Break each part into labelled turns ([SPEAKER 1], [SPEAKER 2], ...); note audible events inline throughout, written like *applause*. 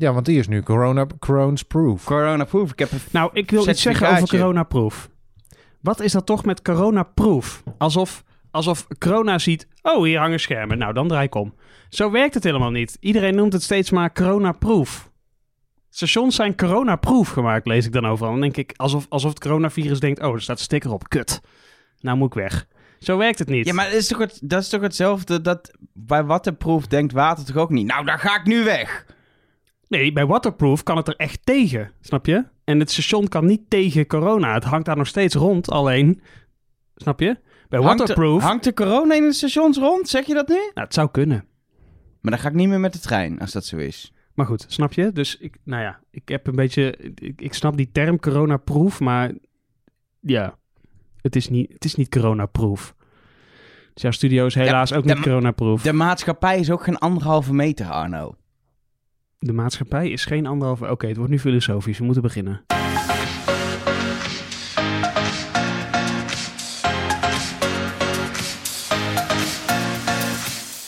[SPEAKER 1] Ja, want die is nu corona, corona's proof.
[SPEAKER 2] Corona-proof. Ik heb een
[SPEAKER 3] Nou, ik wil iets zeggen over
[SPEAKER 2] Certificaatje.
[SPEAKER 3] coronaproof. Wat is dat toch met coronaproof? Alsof, alsof corona ziet, oh, hier hangen schermen. Nou, dan draai ik om. Zo werkt het helemaal niet. Iedereen noemt het steeds maar coronaproof. Stations zijn coronaproof gemaakt, lees ik dan overal. Dan denk ik, alsof, alsof het coronavirus denkt, oh, er staat een sticker op. Kut. Nou moet ik weg. Zo werkt het niet.
[SPEAKER 2] Ja, maar dat is, toch het, dat is toch hetzelfde dat bij waterproof denkt water toch ook niet. Nou, daar ga ik nu weg.
[SPEAKER 3] Nee, bij waterproof kan het er echt tegen, snap je? En het station kan niet tegen corona. Het hangt daar nog steeds rond, alleen... Snap je? Bij
[SPEAKER 2] Hangt
[SPEAKER 3] waterproof...
[SPEAKER 2] de, hangt de corona in de stations rond? Zeg je dat nu?
[SPEAKER 3] Nou, het zou kunnen.
[SPEAKER 2] Maar dan ga ik niet meer met de trein, als dat zo is.
[SPEAKER 3] Maar goed, snap je? Dus ik, nou ja, ik heb een beetje, ik, ik snap die term coronaproof, maar ja, het is niet, het is niet coronaproof. Dus jouw studio is helaas ook niet coronaproof.
[SPEAKER 2] De maatschappij is ook geen anderhalve meter, Arno.
[SPEAKER 3] De maatschappij is geen anderhalve... Oké, het wordt nu filosofisch, we moeten beginnen.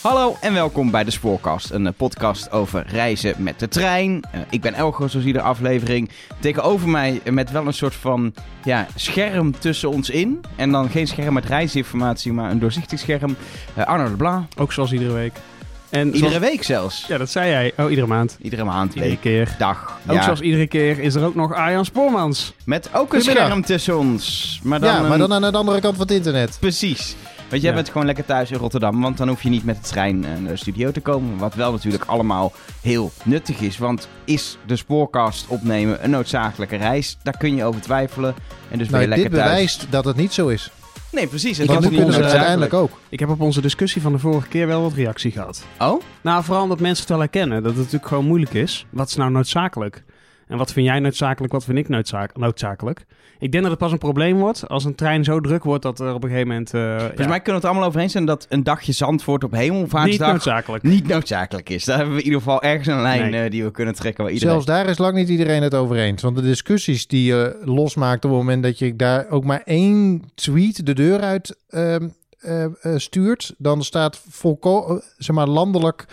[SPEAKER 2] Hallo en welkom bij de Spoorkast, een eh, podcast over reizen met de trein. Eh, ik ben Elgo, zoals iedere aflevering. Tegenover mij eh, met wel een soort van ja, scherm tussen ons in. En dan geen scherm met reisinformatie, maar een doorzichtig scherm. Arno de Bla.
[SPEAKER 3] Ook zoals iedere week. En
[SPEAKER 2] Iedere
[SPEAKER 3] zoals-
[SPEAKER 2] week zelfs.
[SPEAKER 3] Ja, dat zei jij. Oh, iedere maand.
[SPEAKER 2] Iedere maand,
[SPEAKER 3] Iedere
[SPEAKER 2] week,
[SPEAKER 3] keer.
[SPEAKER 2] dag.
[SPEAKER 3] Ook
[SPEAKER 2] ja.
[SPEAKER 3] zoals iedere keer is er ook nog Arjan Spoormans.
[SPEAKER 2] Met ook een scherm tussen ons. Maar dan
[SPEAKER 1] ja, maar
[SPEAKER 2] een-
[SPEAKER 1] dan aan de andere kant van het internet.
[SPEAKER 2] Precies. Want jij
[SPEAKER 3] Ja.
[SPEAKER 2] bent gewoon lekker thuis in Rotterdam, want dan hoef je niet met de trein eh, naar de studio te komen. Wat wel natuurlijk allemaal heel nuttig is, want is de spoorkast opnemen een noodzakelijke reis? Daar kun je over twijfelen. En dus ben
[SPEAKER 1] Nou,
[SPEAKER 2] je
[SPEAKER 1] dit
[SPEAKER 2] lekker thuis.
[SPEAKER 1] bewijst dat het niet zo is.
[SPEAKER 2] Nee, precies.
[SPEAKER 1] Nu kunnen we het
[SPEAKER 2] noodzakelijk.
[SPEAKER 1] uiteindelijk ook.
[SPEAKER 3] Ik heb op onze discussie van de vorige keer wel wat reactie gehad.
[SPEAKER 2] Oh?
[SPEAKER 3] Nou, vooral omdat mensen het wel herkennen. Dat het natuurlijk gewoon moeilijk is. Wat is nou noodzakelijk? En wat vind jij noodzakelijk? Wat vind ik noodzaak- noodzakelijk? Ik denk dat het pas een probleem wordt als een trein zo druk wordt dat er op een gegeven moment... eh,
[SPEAKER 2] Volgens
[SPEAKER 3] ja,
[SPEAKER 2] mij kunnen we het allemaal over eens zijn dat een dagje Zandvoort op
[SPEAKER 3] niet
[SPEAKER 2] Hemelvaartsdag
[SPEAKER 3] noodzakelijk.
[SPEAKER 2] niet noodzakelijk is. Daar hebben we in ieder geval ergens een lijn
[SPEAKER 3] Nee.
[SPEAKER 2] eh, die we kunnen trekken waar iedereen...
[SPEAKER 1] Zelfs daar is lang niet iedereen het over eens. Want de discussies die je losmaakt op het moment dat je daar ook maar één tweet de deur uit ehm, eh, eh, stuurt, dan staat volkomen, zeg maar, landelijk,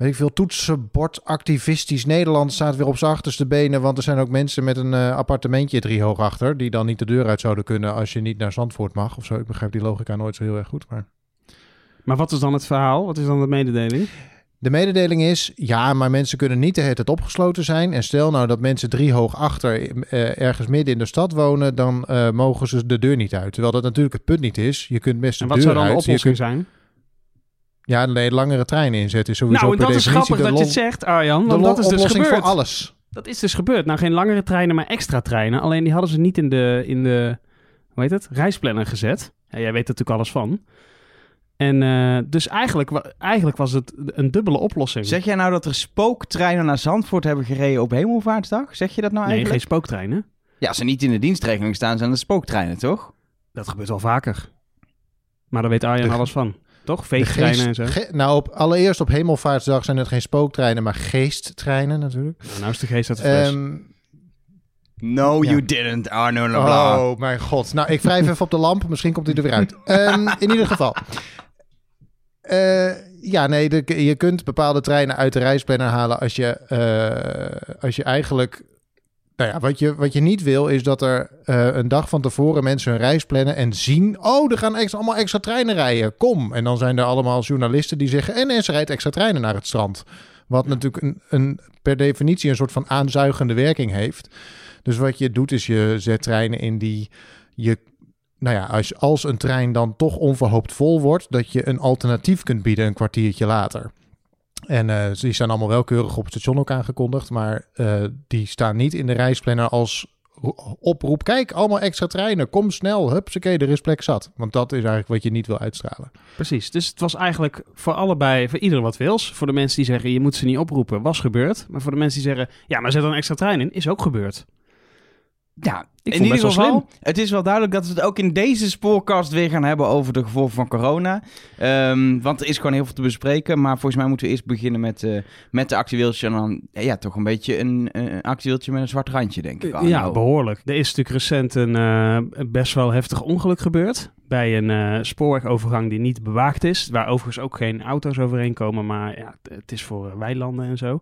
[SPEAKER 1] weet ik veel, toetsenbord activistisch Nederland staat weer op zijn achterste benen. Want er zijn ook mensen met een eh, appartementje drie hoog achter, die dan niet de deur uit zouden kunnen als je niet naar Zandvoort mag of zo. Ik begrijp die logica nooit zo heel erg goed, maar...
[SPEAKER 3] Maar wat is dan het verhaal? Wat is dan de mededeling?
[SPEAKER 1] De mededeling is, ja, maar mensen kunnen niet de hele tijd opgesloten zijn. En stel nou dat mensen drie hoog achter eh, ergens midden in de stad wonen, dan eh, mogen ze de deur niet uit. Terwijl dat natuurlijk het punt niet is. Je kunt best de
[SPEAKER 3] En wat
[SPEAKER 1] deur
[SPEAKER 3] zou dan de
[SPEAKER 1] uit.
[SPEAKER 3] Oplossing
[SPEAKER 1] kunt,
[SPEAKER 3] zijn?
[SPEAKER 1] Ja, nee, langere treinen inzetten is sowieso
[SPEAKER 3] Nou, en
[SPEAKER 1] per
[SPEAKER 3] dat is grappig dat
[SPEAKER 1] de,
[SPEAKER 3] je het zegt, Arjan.
[SPEAKER 1] de
[SPEAKER 3] Want dat is dus gebeurd.
[SPEAKER 1] voor alles.
[SPEAKER 3] Dat is dus gebeurd. Nou, geen langere treinen, maar extra treinen. Alleen die hadden ze niet in de, in de hoe heet het, reisplanner gezet. Ja, jij weet er natuurlijk alles van. En eh, dus eigenlijk, eigenlijk was het een dubbele oplossing.
[SPEAKER 2] Zeg jij nou dat er spooktreinen naar Zandvoort hebben gereden op Hemelvaartsdag? Zeg je dat nou
[SPEAKER 3] nee,
[SPEAKER 2] eigenlijk?
[SPEAKER 3] geen spooktreinen.
[SPEAKER 2] Ja, als ze niet in de dienstregeling staan, zijn het spooktreinen, toch?
[SPEAKER 3] Dat gebeurt wel vaker. Maar daar weet Arjan
[SPEAKER 1] De-
[SPEAKER 3] alles van. Toch? Veegtreinen en zo.
[SPEAKER 1] nou, op, allereerst op Hemelvaartsdag zijn het geen spooktreinen, maar geesttreinen natuurlijk.
[SPEAKER 3] Nou, nou is de geest uit de fles.
[SPEAKER 1] Ehm,
[SPEAKER 2] No,
[SPEAKER 1] Ja.
[SPEAKER 2] you didn't, Arno Leblanc.
[SPEAKER 1] Oh mijn god. Nou, ik wrijf even op de lamp. Misschien komt hij er weer uit. *laughs* Ehm, in ieder geval. Eh, ja, nee, de- je kunt bepaalde treinen uit de reisplanner halen als je, eh, als je eigenlijk... Nou ja, wat je, wat je niet wil is dat er eh, een dag van tevoren mensen hun reis plannen en zien... Oh, er gaan extra, allemaal extra treinen rijden. Kom. En dan zijn er allemaal journalisten die zeggen... En er rijdt extra treinen naar het strand. Wat natuurlijk een, een, per definitie een soort van aanzuigende werking heeft. Dus wat je doet is je zet treinen in die je, nou ja, als, als een trein dan toch onverhoopt vol wordt, dat je een alternatief kunt bieden een kwartiertje later. En eh, die staan allemaal wel keurig op het station ook aangekondigd, maar eh, die staan niet in de reisplanner als ro- oproep. Kijk, allemaal extra treinen, kom snel, hupsakee, er is plek zat. Want dat is eigenlijk wat je niet wil uitstralen.
[SPEAKER 3] Precies. Dus het was eigenlijk voor allebei, voor iedereen wat wils. Voor de mensen die zeggen, je moet ze niet oproepen, was gebeurd. Maar voor de mensen die zeggen, ja, maar zet een extra trein in, is ook gebeurd.
[SPEAKER 2] Ja,
[SPEAKER 3] Ik
[SPEAKER 2] in ieder geval, het is wel duidelijk dat we het ook in deze spoorkast weer gaan hebben over de gevolgen van corona. Ehm, want er is gewoon heel veel te bespreken. Maar volgens mij moeten we eerst beginnen met, eh met de actueeltje. En dan ja, toch een beetje een, een actueeltje met een zwart randje, denk ik.
[SPEAKER 3] ja,
[SPEAKER 2] Arno.
[SPEAKER 3] behoorlijk. Er is natuurlijk recent een eh, best wel heftig ongeluk gebeurd. Bij een eh, spoorwegovergang die niet bewaakt is. Waar overigens ook geen auto's overheen komen. Maar ja, het- is voor weilanden en zo.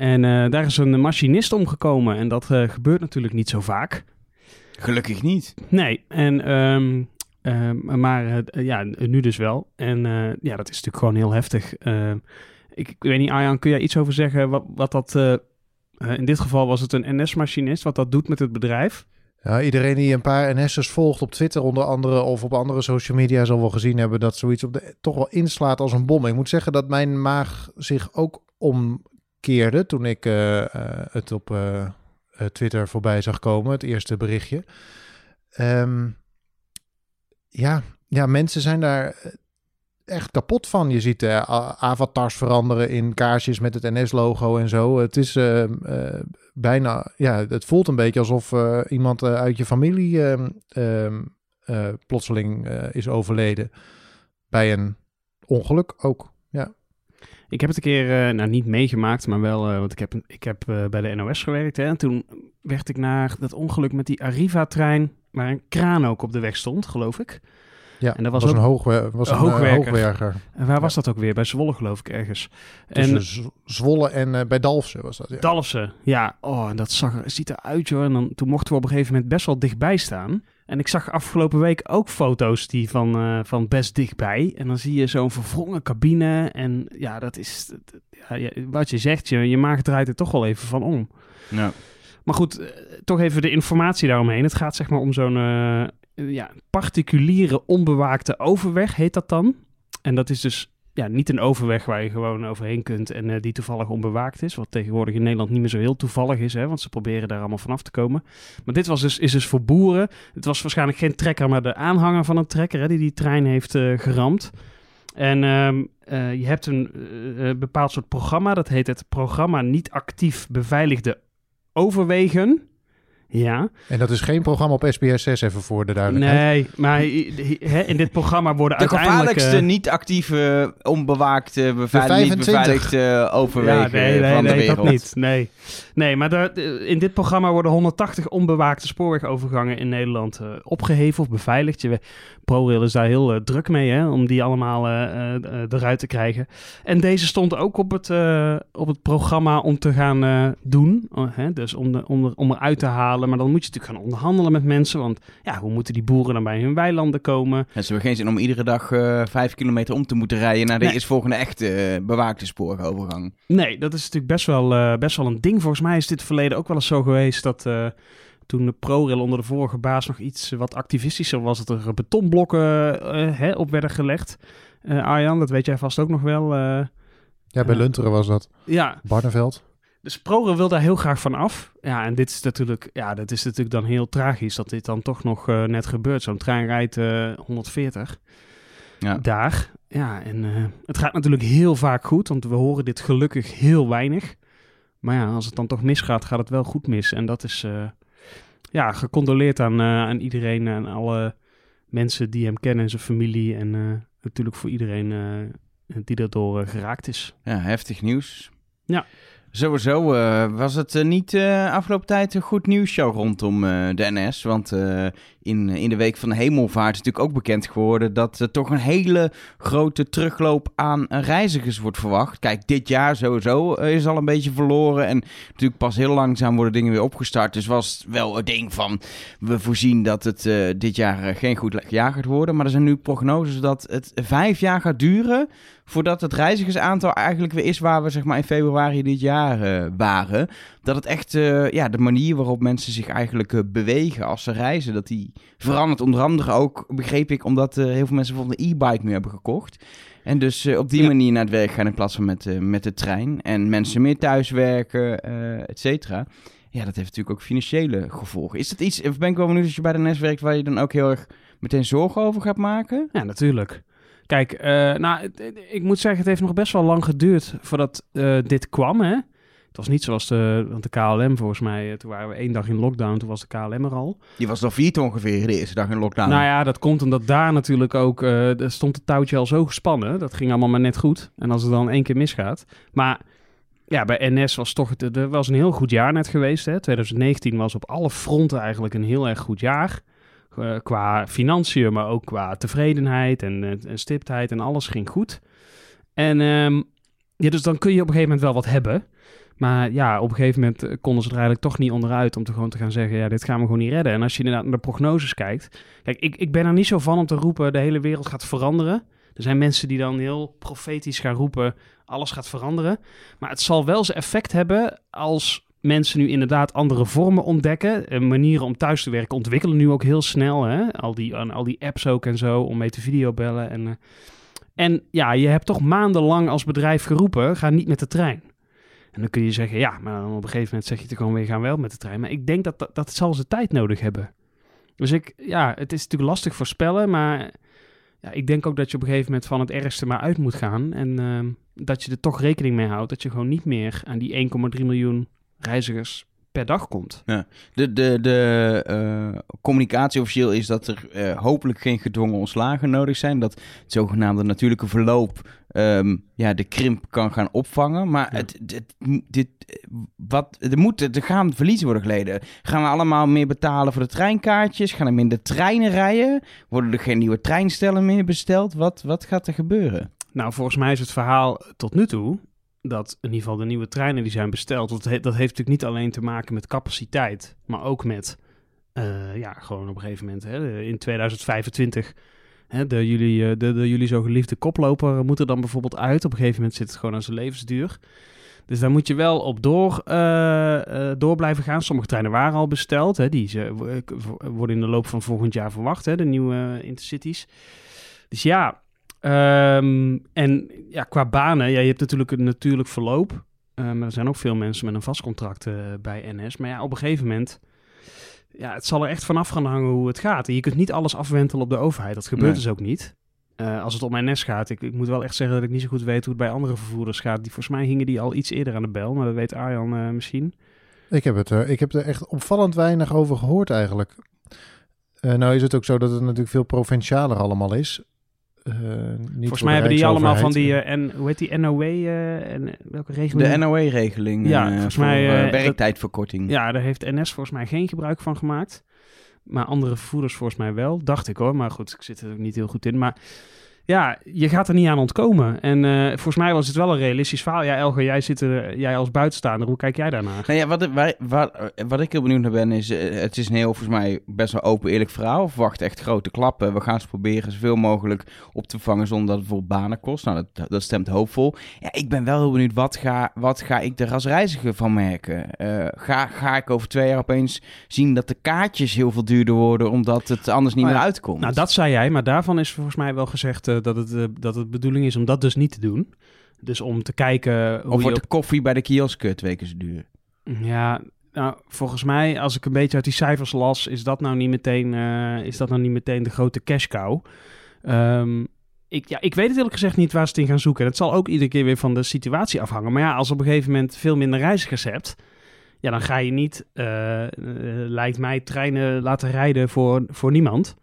[SPEAKER 3] En eh, daar is een machinist omgekomen. En dat eh, gebeurt natuurlijk niet zo vaak.
[SPEAKER 2] Gelukkig niet.
[SPEAKER 3] Nee, en, ehm, ehm, maar eh, ja, nu dus wel. En eh, ja, dat is natuurlijk gewoon heel heftig. Eh, ik, ik weet niet, Arjan, kun jij iets over zeggen wat, wat dat... in dit geval was het een NS-machinist, wat dat doet met het bedrijf.
[SPEAKER 1] Ja, iedereen die een paar NS'ers volgt op Twitter onder andere of op andere social media zal wel gezien hebben dat zoiets op de, toch wel inslaat als een bom. Ik moet zeggen dat mijn maag zich ook omkeerde toen ik eh, eh, het op eh, Twitter voorbij zag komen, het eerste berichtje. Ehm, ja, ja, mensen zijn daar echt kapot van. Je ziet a- avatars veranderen in kaarsjes met het NS-logo en zo. Het is eh, eh, bijna, ja, het voelt een beetje alsof iemand uit je familie ehm, ehm, eh, plotseling is overleden. Bij een ongeluk ook.
[SPEAKER 3] Ik heb het een keer, eh, nou niet meegemaakt, maar wel, eh, want ik heb, ik heb eh, bij de NOS gewerkt. Hè, en toen werd ik naar dat ongeluk met die Arriva-trein, waar een kraan ook op de weg stond, geloof ik.
[SPEAKER 1] ja
[SPEAKER 3] En dat was
[SPEAKER 1] was,
[SPEAKER 3] ook-
[SPEAKER 1] een, hoogwe was
[SPEAKER 3] een hoogwerker.
[SPEAKER 1] hoogwerker.
[SPEAKER 3] En waar was dat ook weer? Bij Zwolle, geloof ik, ergens.
[SPEAKER 1] Tussen
[SPEAKER 3] En
[SPEAKER 1] Z- Zwolle en bij Dalfsen was dat. Ja.
[SPEAKER 3] Dalfsen, ja. Oh, en dat zag, er- ziet eruit, joh. En dan, toen mochten we op een gegeven moment best wel dichtbij staan. En ik zag afgelopen week ook foto's die van, eh, van best dichtbij. En dan zie je zo'n verwrongen cabine. En ja, dat is... Ja, wat je zegt, je, je maag draait er toch wel even van om.
[SPEAKER 2] Ja.
[SPEAKER 3] Maar goed, eh, toch even de informatie daaromheen. Het gaat zeg maar om zo'n eh, ja, particuliere onbewaakte overweg, heet dat dan. En dat is dus ja, niet een overweg waar je gewoon overheen kunt en eh, die toevallig onbewaakt is. Wat tegenwoordig in Nederland niet meer zo heel toevallig is, hè, want ze proberen daar allemaal vanaf te komen. Maar dit was dus, is dus voor boeren. Het was waarschijnlijk geen trekker, maar de aanhanger van een trekker hè, die die trein heeft eh, geramd. En ehm, eh, je hebt een bepaald soort programma, dat heet het programma niet actief beveiligde overwegen. Ja,
[SPEAKER 1] En dat is geen programma op SBS 6, even voor de duidelijkheid.
[SPEAKER 3] nee, maar in dit programma worden
[SPEAKER 2] De
[SPEAKER 3] uiteindelijk...
[SPEAKER 2] gevaarlijkste,
[SPEAKER 3] eh,
[SPEAKER 2] niet actieve, onbewaakte, beveiligd, niet
[SPEAKER 1] 25.
[SPEAKER 2] beveiligde overwegen
[SPEAKER 3] ja, nee, nee,
[SPEAKER 2] van de
[SPEAKER 3] nee,
[SPEAKER 2] wereld.
[SPEAKER 3] dat niet. Nee, nee maar in dit programma worden 180 onbewaakte spoorwegovergangen in Nederland eh, opgeheven of beveiligd. Je, ProRail is daar heel eh, druk mee hè, om die allemaal eh, eruit te krijgen. En deze stond ook op het, op het programma om te gaan doen. Oh, hè, dus om, de, om, er, om eruit te halen. Maar dan moet je natuurlijk gaan onderhandelen met mensen. Want ja, hoe moeten die boeren dan bij hun weilanden komen?
[SPEAKER 2] En ze hebben geen zin om iedere dag vijf kilometer om te moeten rijden naar de
[SPEAKER 3] Nee.
[SPEAKER 2] eerstvolgende echte bewaakte spoorovergang.
[SPEAKER 3] Nee, dat is natuurlijk best wel, best wel een ding. Volgens mij is dit verleden ook wel eens zo geweest dat eh, toen de ProRail onder de vorige baas nog iets wat activistischer was, dat er betonblokken eh, hè, op werden gelegd. Eh, Arjan, dat weet jij vast ook nog wel. eh.
[SPEAKER 1] Ja, bij. Lunteren was dat.
[SPEAKER 3] ja,
[SPEAKER 1] Barneveld.
[SPEAKER 3] dus ProRail wil daar heel graag van af. Ja, en dit is natuurlijk, ja, dat is natuurlijk dan heel tragisch dat dit dan toch nog net gebeurt. Zo'n trein rijdt eh, 140
[SPEAKER 2] Ja.
[SPEAKER 3] daar. Ja, en eh, het gaat natuurlijk heel vaak goed, want we horen dit gelukkig heel weinig. Maar ja, als het dan toch misgaat, gaat het wel goed mis. En dat is, eh, ja, gecondoleerd aan, eh, aan iedereen, aan alle mensen die hem kennen en zijn familie. En eh, natuurlijk voor iedereen die daardoor geraakt is.
[SPEAKER 2] Ja, heftig nieuws.
[SPEAKER 3] Ja.
[SPEAKER 2] Sowieso eh, was het niet afgelopen tijd een goed nieuwsshow rondom eh, de NS. Want in, in de week van de hemelvaart natuurlijk ook bekend geworden dat er toch een hele grote terugloop aan eh, reizigers wordt verwacht. Kijk, dit jaar sowieso eh, is al een beetje verloren. En natuurlijk pas heel langzaam worden dingen weer opgestart. Dus was het wel het ding van we voorzien dat het eh, dit jaar eh, geen goed jaar gaat worden. Maar er zijn nu prognoses dat het vijf jaar gaat duren voordat het reizigersaantal eigenlijk weer is waar we zeg maar in februari dit jaar eh, waren. Dat het echt, eh, ja, de manier waarop mensen zich eigenlijk eh, bewegen als ze reizen, dat die verandert. Onder andere ook, begreep ik, omdat eh, heel veel mensen bijvoorbeeld een e-bike nu hebben gekocht. En dus eh, op die
[SPEAKER 3] Ja.
[SPEAKER 2] manier naar het werk gaan in plaats van met, eh, met de trein. En mensen meer thuiswerken, et cetera. Ja, dat heeft natuurlijk ook financiële gevolgen. Is dat iets, of ben ik wel benieuwd als je bij de NS werkt, waar je dan ook heel erg meteen zorgen over gaat maken?
[SPEAKER 3] Ja, natuurlijk. Kijk, nou, ik moet zeggen, het heeft nog best wel lang geduurd voordat dit kwam, hè. Het was niet zoals de, want de KLM volgens mij, eh, toen waren we één dag in lockdown, toen was de KLM er al.
[SPEAKER 2] Die was nog vier ongeveer de eerste dag in lockdown.
[SPEAKER 3] Nou ja, dat komt omdat daar natuurlijk ook, er stond het touwtje al zo gespannen. Dat ging allemaal maar net goed. En als het dan één keer misgaat. Maar ja, bij NS was toch, het er was een heel goed jaar net geweest. Hè. 2019 was op alle fronten eigenlijk een heel erg goed jaar. Eh, qua financiën, maar ook qua tevredenheid en, en stiptheid en alles ging goed. En ehm, ja, dus dan kun je op een gegeven moment wel wat hebben. Maar ja, op een gegeven moment eh, konden ze er eigenlijk toch niet onderuit om te gewoon te gaan zeggen, ja, dit gaan we gewoon niet redden. En als je inderdaad naar de prognoses kijkt, kijk, ik, ik ben er niet zo van om te roepen, de hele wereld gaat veranderen. Er zijn mensen die dan heel profetisch gaan roepen, alles gaat veranderen. Maar het zal wel zijn effect hebben als mensen nu inderdaad andere vormen ontdekken. En manieren om thuis te werken ontwikkelen nu ook heel snel. Hè? Al, die, al die apps ook en zo, om mee te videobellen. En, eh, en ja, je hebt toch maandenlang als bedrijf geroepen, ga niet met de trein. En dan kun je zeggen, ja, maar dan op een gegeven moment zeg je te gewoon weer gaan wel met de trein. Maar ik denk dat dat, dat zal ze tijd nodig hebben. Dus ik, ja, het is natuurlijk lastig voorspellen, maar ja, ik denk ook dat je op een gegeven moment van het ergste maar uit moet gaan. En ehm, dat je er toch rekening mee houdt dat je gewoon niet meer aan die 1,3 miljoen reizigers per dag komt.
[SPEAKER 2] Ja. De, de, de uh, communicatie officieel is dat er uh, hopelijk geen gedwongen ontslagen nodig zijn. Dat het zogenaamde natuurlijke verloop um, ja, de krimp kan gaan opvangen. Maar ja. het, het, dit, wat, er, moet, er gaan verliezen worden geleden. Gaan we allemaal meer betalen voor de treinkaartjes? Gaan er minder treinen rijden? Worden er geen nieuwe treinstellen meer besteld? Wat, wat gaat er gebeuren?
[SPEAKER 3] Nou, volgens mij is het verhaal tot nu toe dat in ieder geval de nieuwe treinen die zijn besteld, dat, dat heeft natuurlijk niet alleen te maken met capaciteit, maar ook met, uh, ja, gewoon op een gegeven moment, hè, in 2025, hè, de, jullie, de, de jullie zo geliefde koploper moet er dan bijvoorbeeld uit. Op een gegeven moment zit het gewoon aan zijn levensduur. Dus daar moet je wel op door, uh, door blijven gaan. Sommige treinen waren al besteld. Hè, die ze, worden in de loop van volgend jaar verwacht, hè, de nieuwe intercities. Dus ja, Um, en ja, qua banen, ja, je hebt natuurlijk een natuurlijk verloop. Uh, maar er zijn ook veel mensen met een vast contract uh, bij NS. Maar ja, op een gegeven moment, ja, het zal er echt vanaf gaan hangen hoe het gaat. En je kunt niet alles afwentelen op de overheid. Dat gebeurt nee. dus ook niet. Uh, als het om NS gaat, ik, ik, moet wel echt zeggen dat ik niet zo goed weet hoe het bij andere vervoerders gaat. Die, volgens mij hingen die al iets eerder aan de bel, maar dat weet Arjan misschien.
[SPEAKER 1] Ik heb, het, ik heb er echt opvallend weinig over gehoord eigenlijk. nou is het ook zo dat het natuurlijk veel provincialer allemaal is.
[SPEAKER 3] Uh, Volgens mij hebben die allemaal van die, uh, en, hoe heet die, NOW, uh, en welke regeling?
[SPEAKER 2] De NOW-regeling
[SPEAKER 3] ja, volgens mij,
[SPEAKER 2] werktijdverkorting.
[SPEAKER 3] Dat, ja, daar heeft NS volgens mij geen gebruik van gemaakt. Maar andere vervoerders volgens mij wel, dacht ik hoor. Maar goed, ik zit er ook niet heel goed in. Maar ja, je gaat er niet aan ontkomen. En uh, volgens mij was het wel een realistisch verhaal. Ja, Elger, jij, zit er, jij als buitenstaander, hoe kijk jij daarnaar?
[SPEAKER 2] Nou ja, wat, wat, wat, wat ik heel benieuwd naar ben, is... Het is een heel, volgens mij, best wel open, eerlijk verhaal. Verwacht echt grote klappen. We gaan ze proberen zoveel mogelijk op te vangen zonder dat het voor banen kost. Nou, dat, dat stemt hoopvol. Ja, ik ben wel heel benieuwd, wat ga, wat ga ik er als reiziger van merken? Uh, ga, ga ik over twee jaar opeens zien dat de kaartjes heel veel duurder worden... omdat het anders niet
[SPEAKER 3] oh,
[SPEAKER 2] meer uitkomt?
[SPEAKER 3] Nou, dat zei jij, maar daarvan is volgens mij wel gezegd dat het, uh, dat het bedoeling is om dat dus niet te doen. Dus om te kijken... Hoe
[SPEAKER 2] of wordt
[SPEAKER 3] op...
[SPEAKER 2] de koffie bij de kiosk twee keer zo duur?
[SPEAKER 3] Ja, nou, volgens mij, als ik een beetje uit die cijfers las, is dat nou niet meteen, uh, is dat nou niet meteen de grote cash cow. Um, ik, ja, ik weet het eerlijk gezegd niet waar ze het in gaan zoeken. Het zal ook iedere keer weer van de situatie afhangen. Maar ja, als op een gegeven moment veel minder reizigers hebt... Ja, dan ga je niet, uh, uh, lijkt mij, treinen laten rijden voor, voor niemand.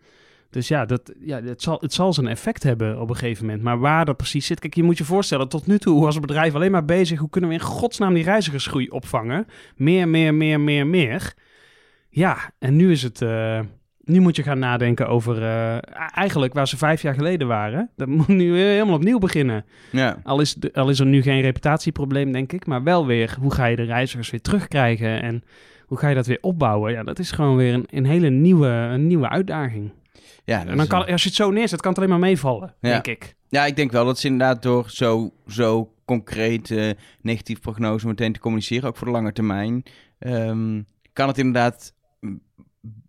[SPEAKER 3] Dus ja, dat, ja het, zal, het zal zijn effect hebben op een gegeven moment. Maar waar dat precies zit... Kijk, je moet je voorstellen, tot nu toe was het bedrijf alleen maar bezig... hoe kunnen we in godsnaam die reizigersgroei opvangen? Meer, meer, meer, meer, meer. Ja, en nu is het... Uh, nu moet je gaan nadenken over uh, eigenlijk waar ze vijf jaar geleden waren. Dat moet nu helemaal opnieuw beginnen.
[SPEAKER 2] Ja.
[SPEAKER 3] Al, is de, al is er nu geen reputatieprobleem, denk ik. Maar wel weer, hoe ga je de reizigers weer terugkrijgen? En hoe ga je dat weer opbouwen? Ja, dat is gewoon weer een, een hele nieuwe, een nieuwe uitdaging.
[SPEAKER 2] Ja,
[SPEAKER 3] en dan kan, als je het zo neerzet, kan het alleen maar meevallen,
[SPEAKER 2] ja.
[SPEAKER 3] denk ik.
[SPEAKER 2] Ja, ik denk wel dat ze inderdaad door zo, zo concreet uh, negatief prognose meteen te communiceren, ook voor de lange termijn, um, kan het inderdaad...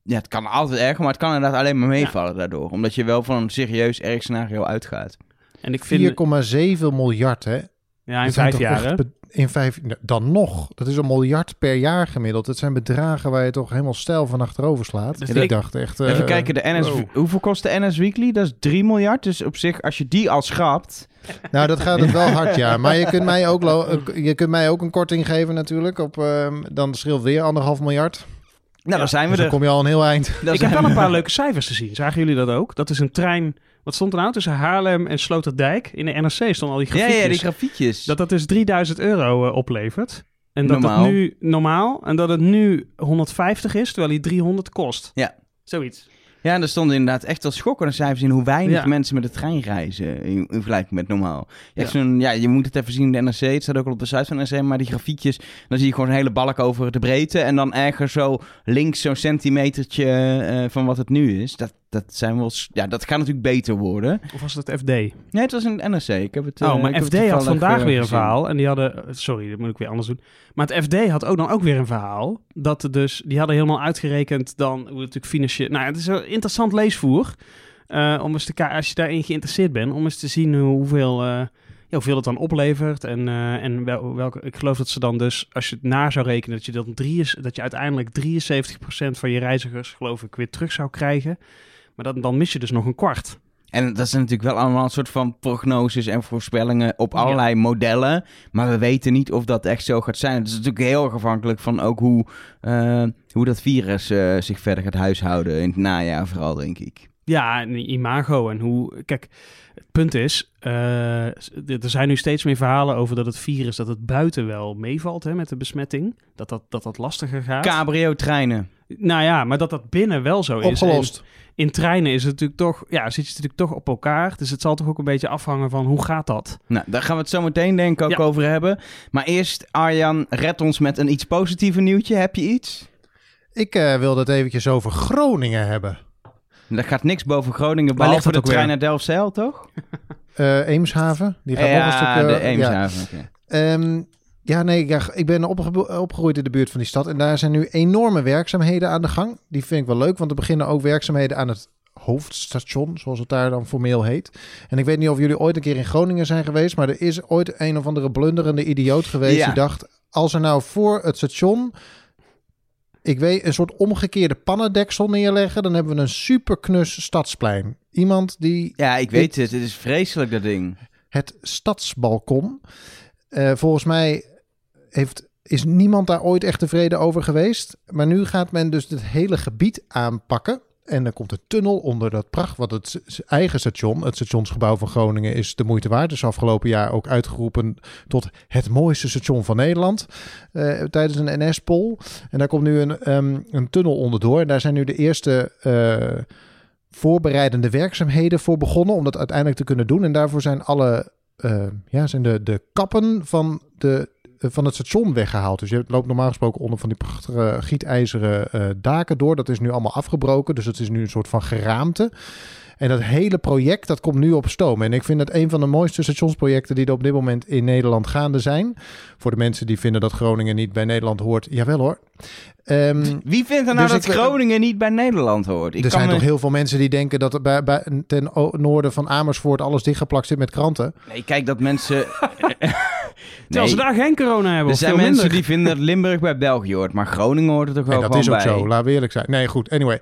[SPEAKER 2] Ja, het kan altijd erger, maar het kan inderdaad alleen maar meevallen ja. daardoor. Omdat je wel van een serieus erg scenario uitgaat.
[SPEAKER 1] En ik vind... 4,7 miljard, hè?
[SPEAKER 3] Ja, in vijf jaar,
[SPEAKER 1] in vijf, dan nog. Dat is een miljard per jaar gemiddeld. Het zijn bedragen waar je toch helemaal stijl van achterover slaat. Dus ik, ik dacht echt...
[SPEAKER 2] Even uh, kijken, de NS, wow. hoeveel kost de NS Weekly? Dat is 3 miljard. Dus op zich, als je die al schrapt...
[SPEAKER 1] Nou, dat gaat het wel hard, ja. Maar je kunt mij ook, je kunt mij ook een korting geven natuurlijk. Op, uh, dan scheelt weer anderhalf miljard.
[SPEAKER 2] Nou, ja, dan zijn we
[SPEAKER 1] dus
[SPEAKER 2] er.
[SPEAKER 1] Dan kom je al een heel eind.
[SPEAKER 3] Dan ik heb wel een paar leuke cijfers te zien. Zagen jullie dat ook? Dat is een trein... Wat stond er nou tussen Haarlem en Sloterdijk? In de NRC stonden al die grafiekjes.
[SPEAKER 2] Ja, ja die grafiekjes.
[SPEAKER 3] Dat dat dus 3000 euro uh, oplevert. En dat normaal. het nu normaal en dat het nu 150 is, terwijl hij 300 kost.
[SPEAKER 2] Ja.
[SPEAKER 3] Zoiets.
[SPEAKER 2] Ja, en er stonden inderdaad echt wel schokkende cijfers in hoe weinig
[SPEAKER 3] Ja.
[SPEAKER 2] mensen met de trein reizen in, in vergelijking met normaal.
[SPEAKER 3] Ja.
[SPEAKER 2] zo'n, ja, je moet het even zien in de NRC, het staat ook al op de site van de NRC, maar die grafiekjes, dan zie je gewoon een hele balk over de breedte en dan ergens zo links zo'n centimetertje eh, van wat het nu is. Dat, dat zijn wel, ja, dat gaat natuurlijk beter worden.
[SPEAKER 3] Of was het FD?
[SPEAKER 2] Nee, het was de NRC. Ik heb het, eh,
[SPEAKER 3] Oh,
[SPEAKER 2] ik
[SPEAKER 3] maar FD
[SPEAKER 2] het
[SPEAKER 3] had vandaag
[SPEAKER 2] eh,
[SPEAKER 3] weer een verhaal. En die hadden... Sorry, dat moet ik weer anders doen. Maar het FD had ook dan ook weer een verhaal. Dat er dus... Die hadden helemaal uitgerekend dan... Hoe het natuurlijk financieel... Nou, het is een interessant leesvoer. eh, om eens te kijken... Als je daarin geïnteresseerd bent... Om eens te zien hoeveel... eh, ja, hoeveel het dan oplevert. En, eh, en wel, welke... Ik geloof dat ze dan dus... Als je het na zou rekenen... Dat je, dan drie is, dat je uiteindelijk 73% van je reizigers... Geloof ik weer terug zou krijgen. Maar dan, dan mis je dus nog een kwart.
[SPEAKER 2] En dat zijn natuurlijk wel allemaal een soort van prognoses en voorspellingen op allerlei modellen. Maar we weten niet of dat echt zo gaat zijn. Het is natuurlijk heel erg afhankelijk van ook hoe, eh, hoe dat virus eh, zich verder gaat huishouden. In het najaar vooral, denk ik.
[SPEAKER 3] Ja, en imago en hoe... Kijk, het punt is... eh, er zijn nu steeds meer verhalen over dat het virus... dat het buiten wel meevalt hè, met de besmetting. Dat dat, dat, dat lastiger gaat.
[SPEAKER 2] Cabrio-treinen.
[SPEAKER 3] Nou ja, maar dat dat binnen wel zo is.
[SPEAKER 1] Opgelost.
[SPEAKER 3] In treinen is het natuurlijk toch... Ja, zit je natuurlijk toch op elkaar. Dus het zal toch ook een beetje afhangen van hoe gaat dat?
[SPEAKER 2] Nou, daar gaan we het zo meteen denk ik ook
[SPEAKER 3] Ja.
[SPEAKER 2] over hebben. Maar eerst, Arjan, red ons met een iets positiever nieuwtje. Heb je iets?
[SPEAKER 1] Ik eh, wilde het eventjes over Groningen hebben.
[SPEAKER 2] Er gaat niks boven Groningen,
[SPEAKER 3] Waar ligt
[SPEAKER 2] behalve
[SPEAKER 3] dat
[SPEAKER 2] de
[SPEAKER 3] ook
[SPEAKER 2] trein
[SPEAKER 3] weer?
[SPEAKER 2] naar Delfzijl, toch?
[SPEAKER 1] Eh, Eemshaven, die gaat
[SPEAKER 2] ja,
[SPEAKER 1] nog een stukje...
[SPEAKER 2] de
[SPEAKER 1] ja.
[SPEAKER 2] Eemshaven. oké.
[SPEAKER 1] Ja, nee, ja, ik ben opge- opgegroeid in de buurt van die stad. En daar zijn nu enorme werkzaamheden aan de gang. Die vind ik wel leuk, want er beginnen ook werkzaamheden aan het hoofdstation, zoals het daar dan formeel heet. En ik weet niet of jullie ooit een keer in Groningen zijn geweest, maar er is ooit een of andere blunderende idioot geweest
[SPEAKER 2] Ja.
[SPEAKER 1] die dacht, als er nou voor het station, ik weet, een soort omgekeerde pannendeksel neerleggen, dan hebben we een superknus stadsplein. Iemand die
[SPEAKER 2] Ja, ik weet het. Het is vreselijk, dat ding.
[SPEAKER 1] het stadsbalkon. Eh, volgens mij heeft, is niemand daar ooit echt tevreden over geweest. Maar nu gaat men dus het hele gebied aanpakken. En dan komt een tunnel onder dat pracht. Want het eigen station, het stationsgebouw van Groningen, is de moeite waard. Dus afgelopen jaar ook uitgeroepen tot het mooiste station van Nederland. eh, tijdens een NS-poll. En daar komt nu een, ehm, een tunnel onderdoor. En daar zijn nu de eerste eh, voorbereidende werkzaamheden voor begonnen. Om dat uiteindelijk te kunnen doen. En daarvoor zijn alle eh, ja, zijn de, de kappen van, de, van het station weggehaald. Dus je loopt normaal gesproken onder van die prachtige gietijzeren eh, daken door. Dat is nu allemaal afgebroken. Dus het is nu een soort van geraamte. En dat hele project, dat komt nu op stoom. En ik vind het een van de mooiste stationsprojecten die er op dit moment in Nederland gaande zijn. Voor de mensen die vinden dat Groningen niet bij Nederland hoort. Jawel hoor. Ehm,
[SPEAKER 2] Wie vindt er nou
[SPEAKER 1] Dus
[SPEAKER 2] dat
[SPEAKER 1] ik-
[SPEAKER 2] Groningen niet bij Nederland hoort? Ik
[SPEAKER 1] er
[SPEAKER 2] kan
[SPEAKER 1] zijn
[SPEAKER 2] me-
[SPEAKER 1] toch heel veel mensen die denken dat er bij, bij, ten noorden van Amersfoort alles dichtgeplakt zit met kranten.
[SPEAKER 2] Nee, kijk dat mensen... *laughs*
[SPEAKER 3] Terwijl ze daar geen corona hebben.
[SPEAKER 2] er zijn
[SPEAKER 3] veel
[SPEAKER 2] mensen
[SPEAKER 3] minder.
[SPEAKER 2] die vinden dat Limburg bij België hoort, maar Groningen hoort er toch wel
[SPEAKER 1] En dat is ook
[SPEAKER 2] bij.
[SPEAKER 1] zo, laten we eerlijk zijn. Nee, goed, anyway.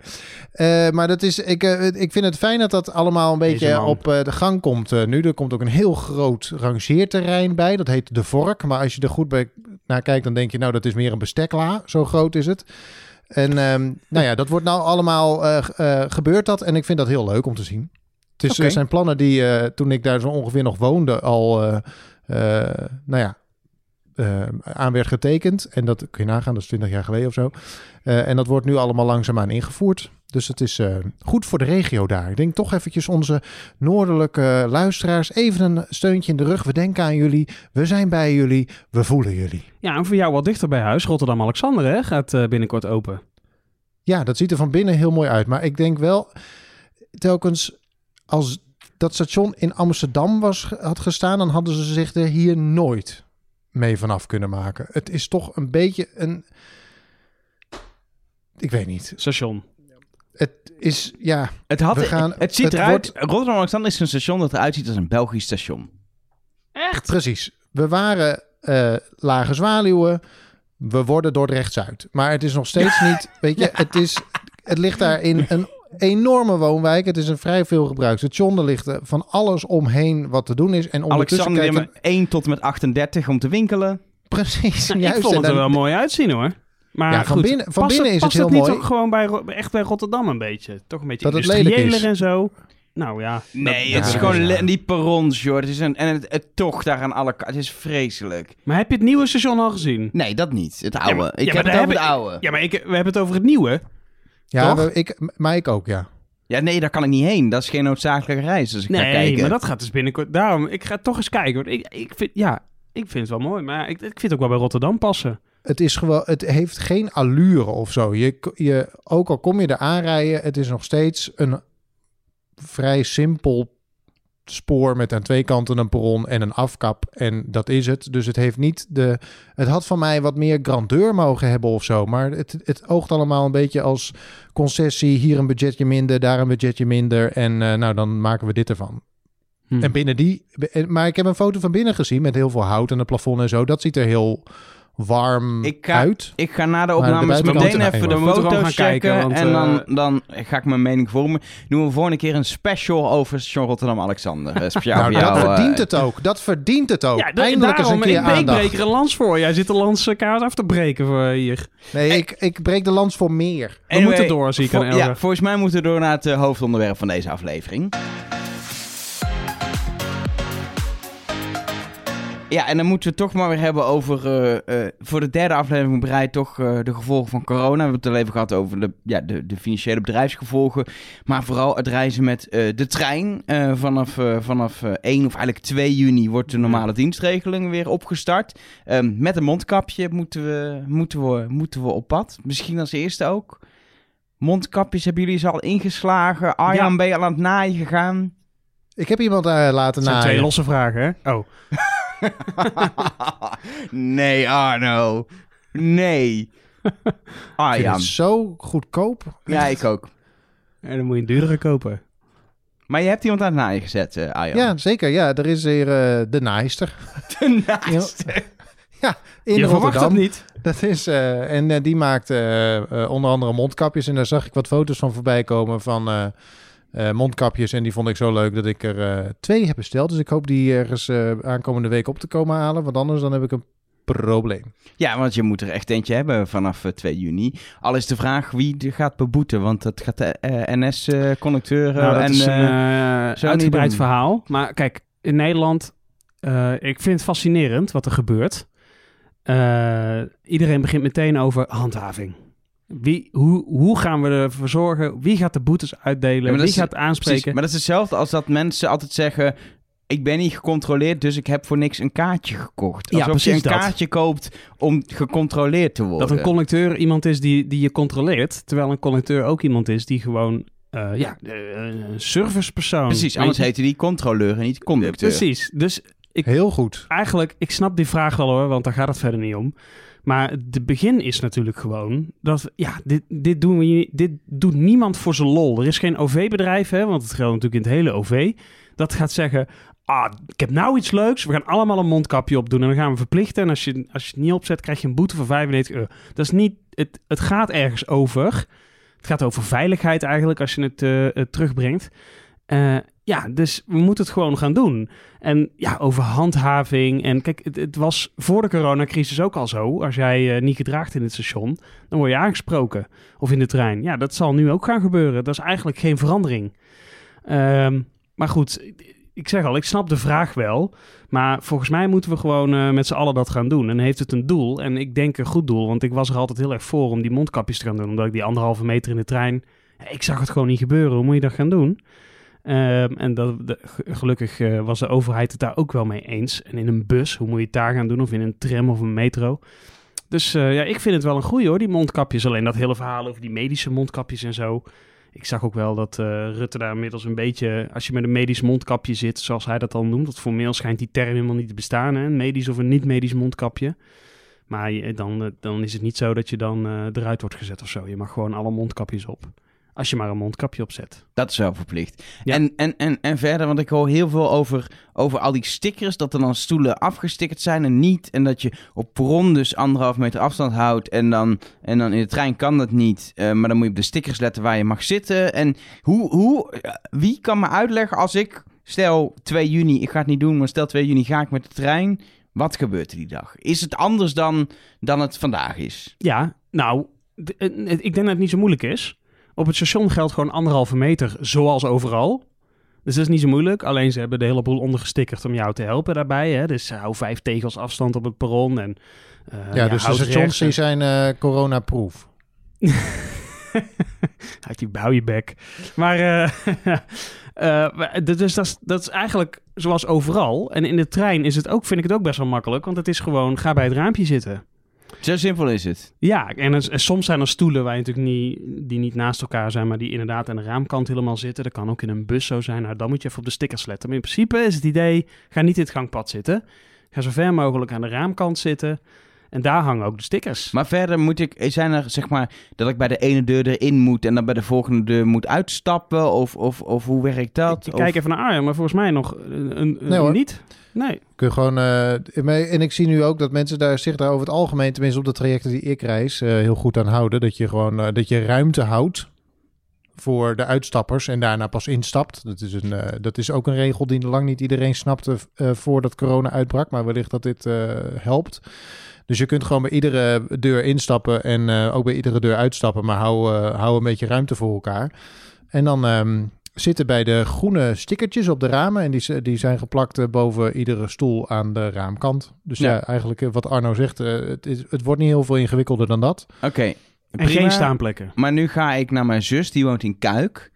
[SPEAKER 1] Eh, maar dat is, ik, eh, ik vind het fijn dat dat allemaal een beetje op eh, de gang komt eh, nu. Er komt ook een heel groot rangeerterrein bij. Dat heet De Vork. Maar als je er goed bij naar kijkt, dan denk je... nou, dat is meer een bestekla. Zo groot is het. En ehm, nou ja, dat wordt nou allemaal... eh, g- eh, gebeurt dat. En ik vind dat heel leuk om te zien. Het is, er zijn plannen die toen ik daar zo ongeveer nog woonde... al, nou ja... eh, aan werd getekend. En dat kun je nagaan, dat is 20 jaar geleden of zo. Eh, en dat wordt nu allemaal langzaamaan ingevoerd. Dus het is eh, goed voor de regio daar. Ik denk toch eventjes onze noordelijke luisteraars even een steuntje in de rug. We denken aan jullie, we zijn bij jullie, we voelen jullie.
[SPEAKER 3] Ja, en voor jou wat dichter bij huis. Rotterdam-Alexander gaat binnenkort open.
[SPEAKER 1] Ja, dat ziet er van binnen heel mooi uit. Maar ik denk wel, telkens als dat station in Amsterdam was, had gestaan, dan hadden ze zich er hier nooit mee vanaf kunnen maken. Het is toch een beetje een... Ik weet niet.
[SPEAKER 3] Station.
[SPEAKER 1] Het is, ja,
[SPEAKER 2] Het, had,
[SPEAKER 1] We gaan-
[SPEAKER 2] het ziet
[SPEAKER 1] het
[SPEAKER 2] eruit... Rotterdam-Alexander is een station dat eruit ziet als een Belgisch station.
[SPEAKER 3] Echt?
[SPEAKER 1] Precies. We waren eh, Lage Zwaluwen. We worden Dordrecht-Zuid. Maar het is nog steeds niet... Weet je, het, is, het ligt daar in een enorme woonwijk. Het is een vrij veel gebruikt station. Er ligt eh, van alles omheen wat te doen is. En ondertussen
[SPEAKER 2] Alexander
[SPEAKER 1] kijken...
[SPEAKER 2] met 1 tot en met 38 om te winkelen.
[SPEAKER 1] Precies,
[SPEAKER 3] Nou,
[SPEAKER 1] juist.
[SPEAKER 3] ik vond het er wel mooi uitzien hoor. Maar
[SPEAKER 1] Ja, van
[SPEAKER 3] goed,
[SPEAKER 1] binnen- van binnen is het
[SPEAKER 3] past
[SPEAKER 1] heel
[SPEAKER 3] niet
[SPEAKER 1] mooi.
[SPEAKER 3] ook gewoon bij, echt bij Rotterdam een beetje? Toch een beetje
[SPEAKER 1] Dat het lelijk is.
[SPEAKER 3] industrieeler en zo. Nou ja.
[SPEAKER 2] Nee,
[SPEAKER 3] dat-
[SPEAKER 2] het is
[SPEAKER 1] ja,
[SPEAKER 2] gewoon
[SPEAKER 1] ja.
[SPEAKER 2] die perrons, joh. Het is een, en het, het tocht daar aan alle kanten. Het is vreselijk.
[SPEAKER 3] Maar heb je het nieuwe station al gezien?
[SPEAKER 2] Nee, dat niet. Het oude.
[SPEAKER 3] maar-
[SPEAKER 2] ik
[SPEAKER 3] ja,
[SPEAKER 2] heb
[SPEAKER 3] maar
[SPEAKER 2] het over het oude.
[SPEAKER 3] Ja, maar ik, we hebben het over het nieuwe.
[SPEAKER 1] Ja,
[SPEAKER 3] Toch?
[SPEAKER 1] ik, maar ik ook, ja.
[SPEAKER 2] Ja, nee, daar kan ik niet heen. Dat is geen noodzakelijke reis. Dus ik ga
[SPEAKER 3] Nee,
[SPEAKER 2] kijken.
[SPEAKER 3] maar dat gaat dus binnenkort. Daarom, ik ga toch eens kijken. Want ik, ik vind, ja, ik vind het wel mooi. Maar ik, ik vind het ook wel bij Rotterdam passen.
[SPEAKER 1] Het, is gewoon, het heeft geen allure of zo. Je, je, ook al kom je er aanrijden, het is nog steeds een vrij simpel spoor met aan twee kanten een perron en een afkap. En dat is het. Dus het heeft niet de. Het had van mij wat meer grandeur mogen hebben of zo. Maar het, het oogt allemaal een beetje als concessie. Hier een budgetje minder, daar een budgetje minder. En eh, nou, dan maken we dit ervan.
[SPEAKER 3] Hm.
[SPEAKER 1] En binnen die. Maar ik heb een foto van binnen gezien met heel veel hout en het plafond en zo. Dat ziet er heel warm
[SPEAKER 2] Ik ga-
[SPEAKER 1] uit.
[SPEAKER 2] Ik ga na de opnames meteen even de foto's
[SPEAKER 3] gaan
[SPEAKER 2] checken.
[SPEAKER 3] kijken, want,
[SPEAKER 2] en dan,
[SPEAKER 3] eh,
[SPEAKER 2] dan ga ik mijn mening vormen. Doen we volgende keer een special over station Rotterdam-Alexander. eh, Speciaal
[SPEAKER 1] Nou,
[SPEAKER 2] voor jou.
[SPEAKER 1] dat
[SPEAKER 2] eh.
[SPEAKER 1] verdient het ook. Dat verdient het ook.
[SPEAKER 3] Ja,
[SPEAKER 1] Eindelijk eens een
[SPEAKER 3] daarom,
[SPEAKER 1] keer
[SPEAKER 3] ik, breek er een lans voor. Jij zit de landskaart af te breken voor hier.
[SPEAKER 1] Nee, ik, ik breek de lans voor meer.
[SPEAKER 3] We moeten door, zie ik aan.
[SPEAKER 2] Ja, volgens mij moeten we door naar het hoofdonderwerp van deze aflevering. Ja, en dan moeten we het toch maar weer hebben over... eh, eh, voor de derde aflevering bereid toch eh, de gevolgen van corona. We hebben het al even gehad over de, ja, de, de financiële bedrijfsgevolgen. Maar vooral het reizen met eh, de trein. Eh, vanaf eh, vanaf eh, 1 of eigenlijk 2 juni wordt de normale dienstregeling weer opgestart. Ehm, met een mondkapje moeten we, moeten, we, moeten we op pad. Misschien als eerste ook. Mondkapjes hebben jullie ze al ingeslagen? Arjan,
[SPEAKER 3] Ja.
[SPEAKER 2] ben je al aan het naaien gegaan?
[SPEAKER 1] Ik heb iemand eh, laten
[SPEAKER 3] Dat zijn twee
[SPEAKER 1] naaien.
[SPEAKER 3] losse vragen, hè? Oh. *laughs* *laughs*
[SPEAKER 2] nee, Arno. Nee. *laughs*
[SPEAKER 1] Ik vind
[SPEAKER 2] Arjan.
[SPEAKER 1] het zo goedkoop.
[SPEAKER 2] Ja, ik ook.
[SPEAKER 3] En dan moet je een duurdere kopen.
[SPEAKER 2] Maar je hebt iemand aan het naaien gezet, eh, Arjan.
[SPEAKER 1] Ja, zeker. Ja, er is hier eh, de naaister *laughs*
[SPEAKER 2] De naaiste.
[SPEAKER 1] in
[SPEAKER 3] je verwacht
[SPEAKER 1] Rotterdam.
[SPEAKER 3] dat niet.
[SPEAKER 1] Dat is, eh, en die maakt onder andere mondkapjes. En daar zag ik wat foto's van voorbij komen van eh, mondkapjes. En die vond ik zo leuk dat ik er eh, twee heb besteld. Dus ik hoop die ergens eh, aankomende week op te komen halen. Want anders dan heb ik een probleem.
[SPEAKER 2] Ja, want je moet er echt eentje hebben vanaf eh, 2 juni. Al is de vraag wie er gaat beboeten. Want dat gaat de eh, NS-conducteuren
[SPEAKER 3] Nou, dat
[SPEAKER 2] en...
[SPEAKER 3] is een uitgebreid
[SPEAKER 2] doen.
[SPEAKER 3] verhaal. Maar kijk, in Nederland, eh, ik vind het fascinerend wat er gebeurt. Eh, iedereen begint meteen over handhaving. Wie, hoe, hoe gaan we ervoor zorgen? Wie gaat de boetes uitdelen?
[SPEAKER 2] Ja,
[SPEAKER 3] Wie
[SPEAKER 2] is-
[SPEAKER 3] gaat aanspreken?
[SPEAKER 2] Precies, maar dat is hetzelfde als dat mensen altijd zeggen... Ik ben niet gecontroleerd, dus ik heb voor niks een kaartje gekocht.
[SPEAKER 3] Ja,
[SPEAKER 2] Alsof je een
[SPEAKER 3] precies dat.
[SPEAKER 2] kaartje koopt om gecontroleerd te worden.
[SPEAKER 3] Dat een conducteur iemand is die, die je controleert. Terwijl een conducteur ook iemand is die gewoon... eh, ja, een servicepersoon.
[SPEAKER 2] Precies, anders
[SPEAKER 3] je?
[SPEAKER 2] heet hij die controleur en niet conducteur.
[SPEAKER 3] Precies. Dus ik,
[SPEAKER 1] Heel goed.
[SPEAKER 3] eigenlijk, ik snap die vraag wel hoor, want daar gaat het verder niet om. Maar het begin is natuurlijk gewoon dat, ja, dit, dit, doen we, dit doet niemand voor zijn lol. Er is geen OV-bedrijf, hè, want het geldt natuurlijk in het hele OV, dat gaat zeggen, ah, ik heb nou iets leuks, we gaan allemaal een mondkapje opdoen en dan gaan we verplichten. En als je, als je het niet opzet, krijg je een boete van 95 euro. Dat is niet, het, het gaat ergens over. Het gaat over veiligheid eigenlijk, als je het eh, eh, terugbrengt. Eh, ja, dus we moeten het gewoon gaan doen. En ja, over handhaving. En kijk, het, het was voor de coronacrisis ook al zo. Als jij eh, niet gedraagt in het station, dan word je aangesproken. Of in de trein. Ja, dat zal nu ook gaan gebeuren. Dat is eigenlijk geen verandering. Ehm, maar goed, ik zeg al, ik snap de vraag wel. Maar volgens mij moeten we gewoon eh, met z'n allen dat gaan doen. En heeft het een doel. En ik denk een goed doel. Want ik was er altijd heel erg voor om die mondkapjes te gaan doen. Omdat ik die anderhalve meter in de trein... Ik zag het gewoon niet gebeuren. Hoe moet je dat gaan doen? Ehm, en dat, gelukkig eh, was de overheid het daar ook wel mee eens. En in een bus, hoe moet je het daar gaan doen? Of in een tram of een metro. Dus eh, ja, ik vind het wel een goeie hoor, die mondkapjes. Alleen dat hele verhaal over die medische mondkapjes en zo. Ik zag ook wel dat eh, Rutte daar inmiddels een beetje... Als je met een medisch mondkapje zit, zoals hij dat dan noemt... want formeel schijnt die term helemaal niet te bestaan, hè? Een medisch of een niet-medisch mondkapje. Maar dan, dan is het niet zo dat je dan eruit wordt gezet of zo. Je mag gewoon alle mondkapjes op. Als je maar een mondkapje opzet.
[SPEAKER 2] Dat is wel verplicht.
[SPEAKER 3] Ja.
[SPEAKER 2] En, en, en, en verder, want ik hoor heel veel over, over al die stickers, dat er dan stoelen afgestickerd zijn en niet. En dat je op perron dus anderhalf meter afstand houdt. En dan, en dan in de trein kan dat niet. Eh, maar dan moet je op de stickers letten waar je mag zitten. En hoe, hoe, eh, wie kan me uitleggen als ik, stel 2 juni, ik ga het niet doen, maar stel 2 juni ga ik met de trein. Wat gebeurt er die dag? Is het anders dan, dan het vandaag is?
[SPEAKER 3] Ja, nou, eh, ik denk dat het niet zo moeilijk is. Op het station geldt gewoon anderhalve meter, zoals overal. Dus dat is niet zo moeilijk. Alleen ze hebben de hele boel ondergestickerd om jou te helpen daarbij. Hè? Dus hou vijf tegels afstand op het perron. En, eh,
[SPEAKER 1] Ja, dus de stations die zijn eh corona-proof. *laughs*
[SPEAKER 3] Uit die bouw je bek. Maar, eh, *laughs* eh, maar- dus dat is, dat is eigenlijk zoals overal. En in de trein is het ook, vind ik het ook best wel makkelijk. Want het is gewoon, ga bij het raampje zitten.
[SPEAKER 2] Zo simpel is het.
[SPEAKER 3] Ja, en, soms zijn er stoelen waar je natuurlijk niet, die niet naast elkaar zijn, maar die inderdaad aan de raamkant helemaal zitten. Dat kan ook in een bus zo zijn. Nou, dan moet je even op de stickers letten. Maar in principe is het idee, ga niet in het gangpad zitten. Ga zo ver mogelijk aan de raamkant zitten. En daar hangen ook de stickers.
[SPEAKER 2] Maar verder moet ik, zijn er zeg maar dat ik bij de ene deur erin moet en dan bij de volgende deur moet uitstappen? Of, of, of hoe werkt dat?
[SPEAKER 3] ik
[SPEAKER 2] Of-
[SPEAKER 3] kijk even naar Arjen, maar volgens mij nog een, een,
[SPEAKER 1] Nee, hoor.
[SPEAKER 3] niet. Nee.
[SPEAKER 1] Kun je gewoon, eh, mee- en ik zie nu ook dat mensen daar zich daar over het algemeen, tenminste op de trajecten die ik reis, eh, heel goed aan houden. Dat je gewoon eh, dat je ruimte houdt voor de uitstappers en daarna pas instapt. Dat is, een, eh, dat is ook een regel die lang niet iedereen snapte eh, voordat corona uitbrak, maar wellicht dat dit eh, helpt. Dus je kunt gewoon bij iedere deur instappen en eh, ook bij iedere deur uitstappen, maar hou, eh, hou een beetje ruimte voor elkaar. En dan ehm, zitten bij de groene stickertjes op de ramen. En die, die zijn geplakt eh, boven iedere stoel aan de raamkant. Dus ja,
[SPEAKER 2] Ja.
[SPEAKER 1] eigenlijk wat Arno zegt, het, is, het wordt niet heel veel ingewikkelder dan dat.
[SPEAKER 2] Oké.
[SPEAKER 3] En geen staanplekken.
[SPEAKER 2] Maar nu ga ik naar mijn zus, die woont in Kuik.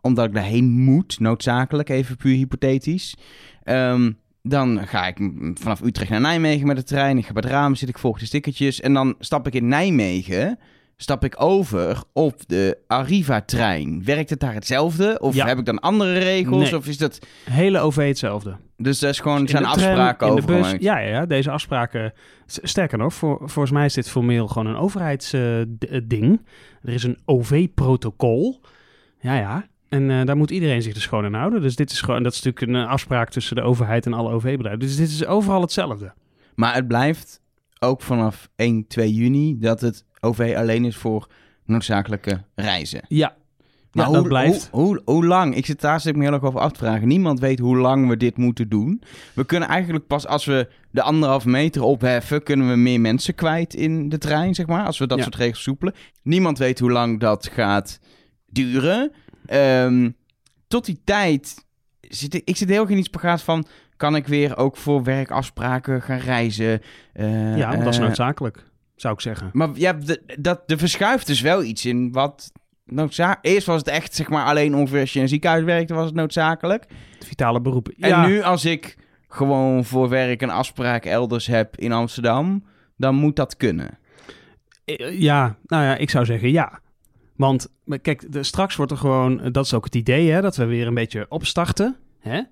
[SPEAKER 2] Omdat ik daarheen moet, noodzakelijk, even puur hypothetisch. Ehm, dan ga ik vanaf Utrecht naar Nijmegen met de trein. Ik ga bij het raam zitten, ik volg de stickertjes. En dan stap ik in Nijmegen, stap ik over op de Arriva-trein. Werkt het daar hetzelfde? Of
[SPEAKER 3] Ja.
[SPEAKER 2] heb ik dan andere regels?
[SPEAKER 3] Nee.
[SPEAKER 2] Of is dat...
[SPEAKER 3] Hele OV hetzelfde.
[SPEAKER 2] Dus dat is gewoon,
[SPEAKER 3] In
[SPEAKER 2] zijn afspraken
[SPEAKER 3] de
[SPEAKER 2] over
[SPEAKER 3] bus. Ja, ja, ja, deze afspraken. Sterker nog, voor, volgens mij is dit formeel gewoon een overheidsding. er is een OV-protocol. Ja, ja. En eh, daar moet iedereen zich dus gewoon aan houden. Dus dit is gewoon, dat is natuurlijk een eh, afspraak tussen de overheid en alle OV-bedrijven. Dus dit is overal hetzelfde.
[SPEAKER 2] Maar het blijft ook vanaf 1, 2 juni dat het OV alleen is voor noodzakelijke reizen.
[SPEAKER 3] Ja,
[SPEAKER 2] Maar
[SPEAKER 3] ja
[SPEAKER 2] hoe,
[SPEAKER 3] dat blijft.
[SPEAKER 2] Hoe, hoe, hoe lang? Ik zit daar zit ik me heel erg over af te vragen. Niemand weet hoe lang we dit moeten doen. We kunnen eigenlijk pas als we de anderhalve meter opheffen, kunnen we meer mensen kwijt in de trein, zeg maar. Als we dat
[SPEAKER 3] Ja.
[SPEAKER 2] soort regels soepelen. Niemand weet hoe lang dat gaat duren. Ehm, tot die tijd zit ik, ik zit heel erg in iets spagaat van... Kan ik weer ook voor werkafspraken gaan reizen? Eh,
[SPEAKER 3] ja, dat is
[SPEAKER 2] eh,
[SPEAKER 3] noodzakelijk, zou ik zeggen.
[SPEAKER 2] maar ja, de, dat, er verschuift dus wel iets in wat noodzaak... Eerst was het echt, zeg maar, alleen ongeveer als je in een ziekenhuis werkte, was het noodzakelijk.
[SPEAKER 3] Vitale beroepen.
[SPEAKER 2] En
[SPEAKER 3] ja,
[SPEAKER 2] nu, als ik gewoon voor werk een afspraak elders heb in Amsterdam, dan moet dat kunnen.
[SPEAKER 3] Eh, Ja, nou ja, ik zou zeggen ja. Want kijk, de, straks wordt er gewoon, eh, dat is ook het idee, hè, dat we weer een beetje opstarten. Hè?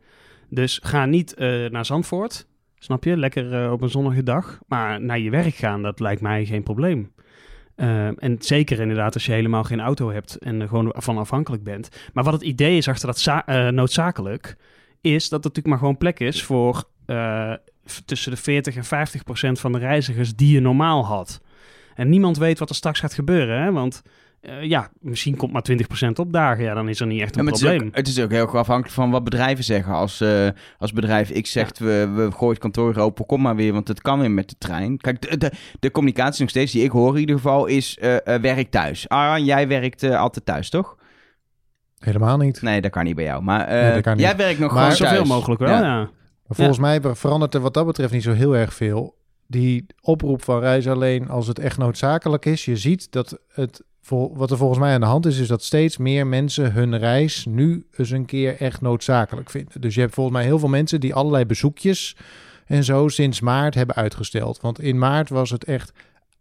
[SPEAKER 3] Dus ga niet eh, naar Zandvoort, snap je? Lekker eh, op een zonnige dag. Maar naar je werk gaan, dat lijkt mij geen probleem. En zeker inderdaad als je helemaal geen auto hebt en gewoon van afhankelijk bent. Maar wat het idee is achter dat za- noodzakelijk, is dat er natuurlijk maar gewoon plek is voor tussen de 40 en 50 procent van de reizigers die je normaal had. En niemand weet wat er straks gaat gebeuren, hè? want eh, ja, misschien komt maar 20% opdagen. Ja, dan is er niet echt
[SPEAKER 2] Ja,
[SPEAKER 3] een
[SPEAKER 2] maar het, is
[SPEAKER 3] probleem.
[SPEAKER 2] ook, het is ook heel erg afhankelijk van wat bedrijven zeggen. Als, eh, als bedrijf X zegt, we, we gooien het kantoor open, kom maar weer, want het kan weer met de trein. Kijk, de, de, de communicatie nog steeds, die ik hoor in ieder geval, is eh, werk thuis. Ah, jij werkt altijd thuis, toch?
[SPEAKER 1] Helemaal niet.
[SPEAKER 2] Nee, dat kan niet bij jou. Maar eh,
[SPEAKER 1] Nee, dat kan niet.
[SPEAKER 2] jij werkt nog
[SPEAKER 1] Maar-
[SPEAKER 2] gewoon
[SPEAKER 3] Zoveel
[SPEAKER 2] thuis.
[SPEAKER 3] mogelijk wel,
[SPEAKER 2] Ja.
[SPEAKER 3] ja.
[SPEAKER 1] Maar volgens mij verandert er wat dat betreft niet zo heel erg veel. Die oproep van reis alleen als het echt noodzakelijk is. Je ziet dat het, wat er volgens mij aan de hand is, is dat steeds meer mensen hun reis nu eens een keer echt noodzakelijk vinden. Dus je hebt volgens mij heel veel mensen die allerlei bezoekjes en zo sinds maart hebben uitgesteld. Want in maart was het echt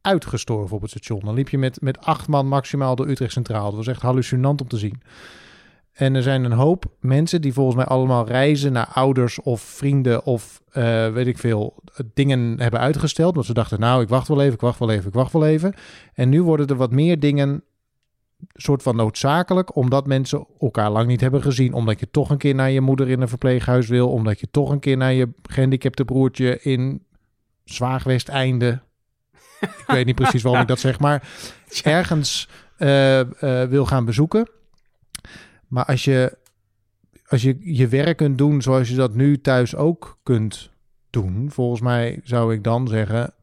[SPEAKER 1] uitgestorven op het station. Dan liep je met, met acht man maximaal door Utrecht Centraal. Dat was echt hallucinant om te zien. En er zijn een hoop mensen die volgens mij allemaal reizen naar ouders of vrienden of eh, weet ik veel dingen hebben uitgesteld. Want ze dachten, nou, ik wacht wel even, ik wacht wel even, ik wacht wel even. En nu worden er wat meer dingen soort van noodzakelijk, omdat mensen elkaar lang niet hebben gezien. Omdat je toch een keer naar je moeder in een verpleeghuis wil. Omdat je toch een keer naar je gehandicapte broertje in Zwaagwesteinde. ik weet niet precies waarom ik dat zeg, maar *laughs* ergens eh, eh, wil gaan bezoeken. Maar als je, als je je werk kunt doen zoals je dat nu thuis ook kunt doen, volgens mij zou ik dan zeggen,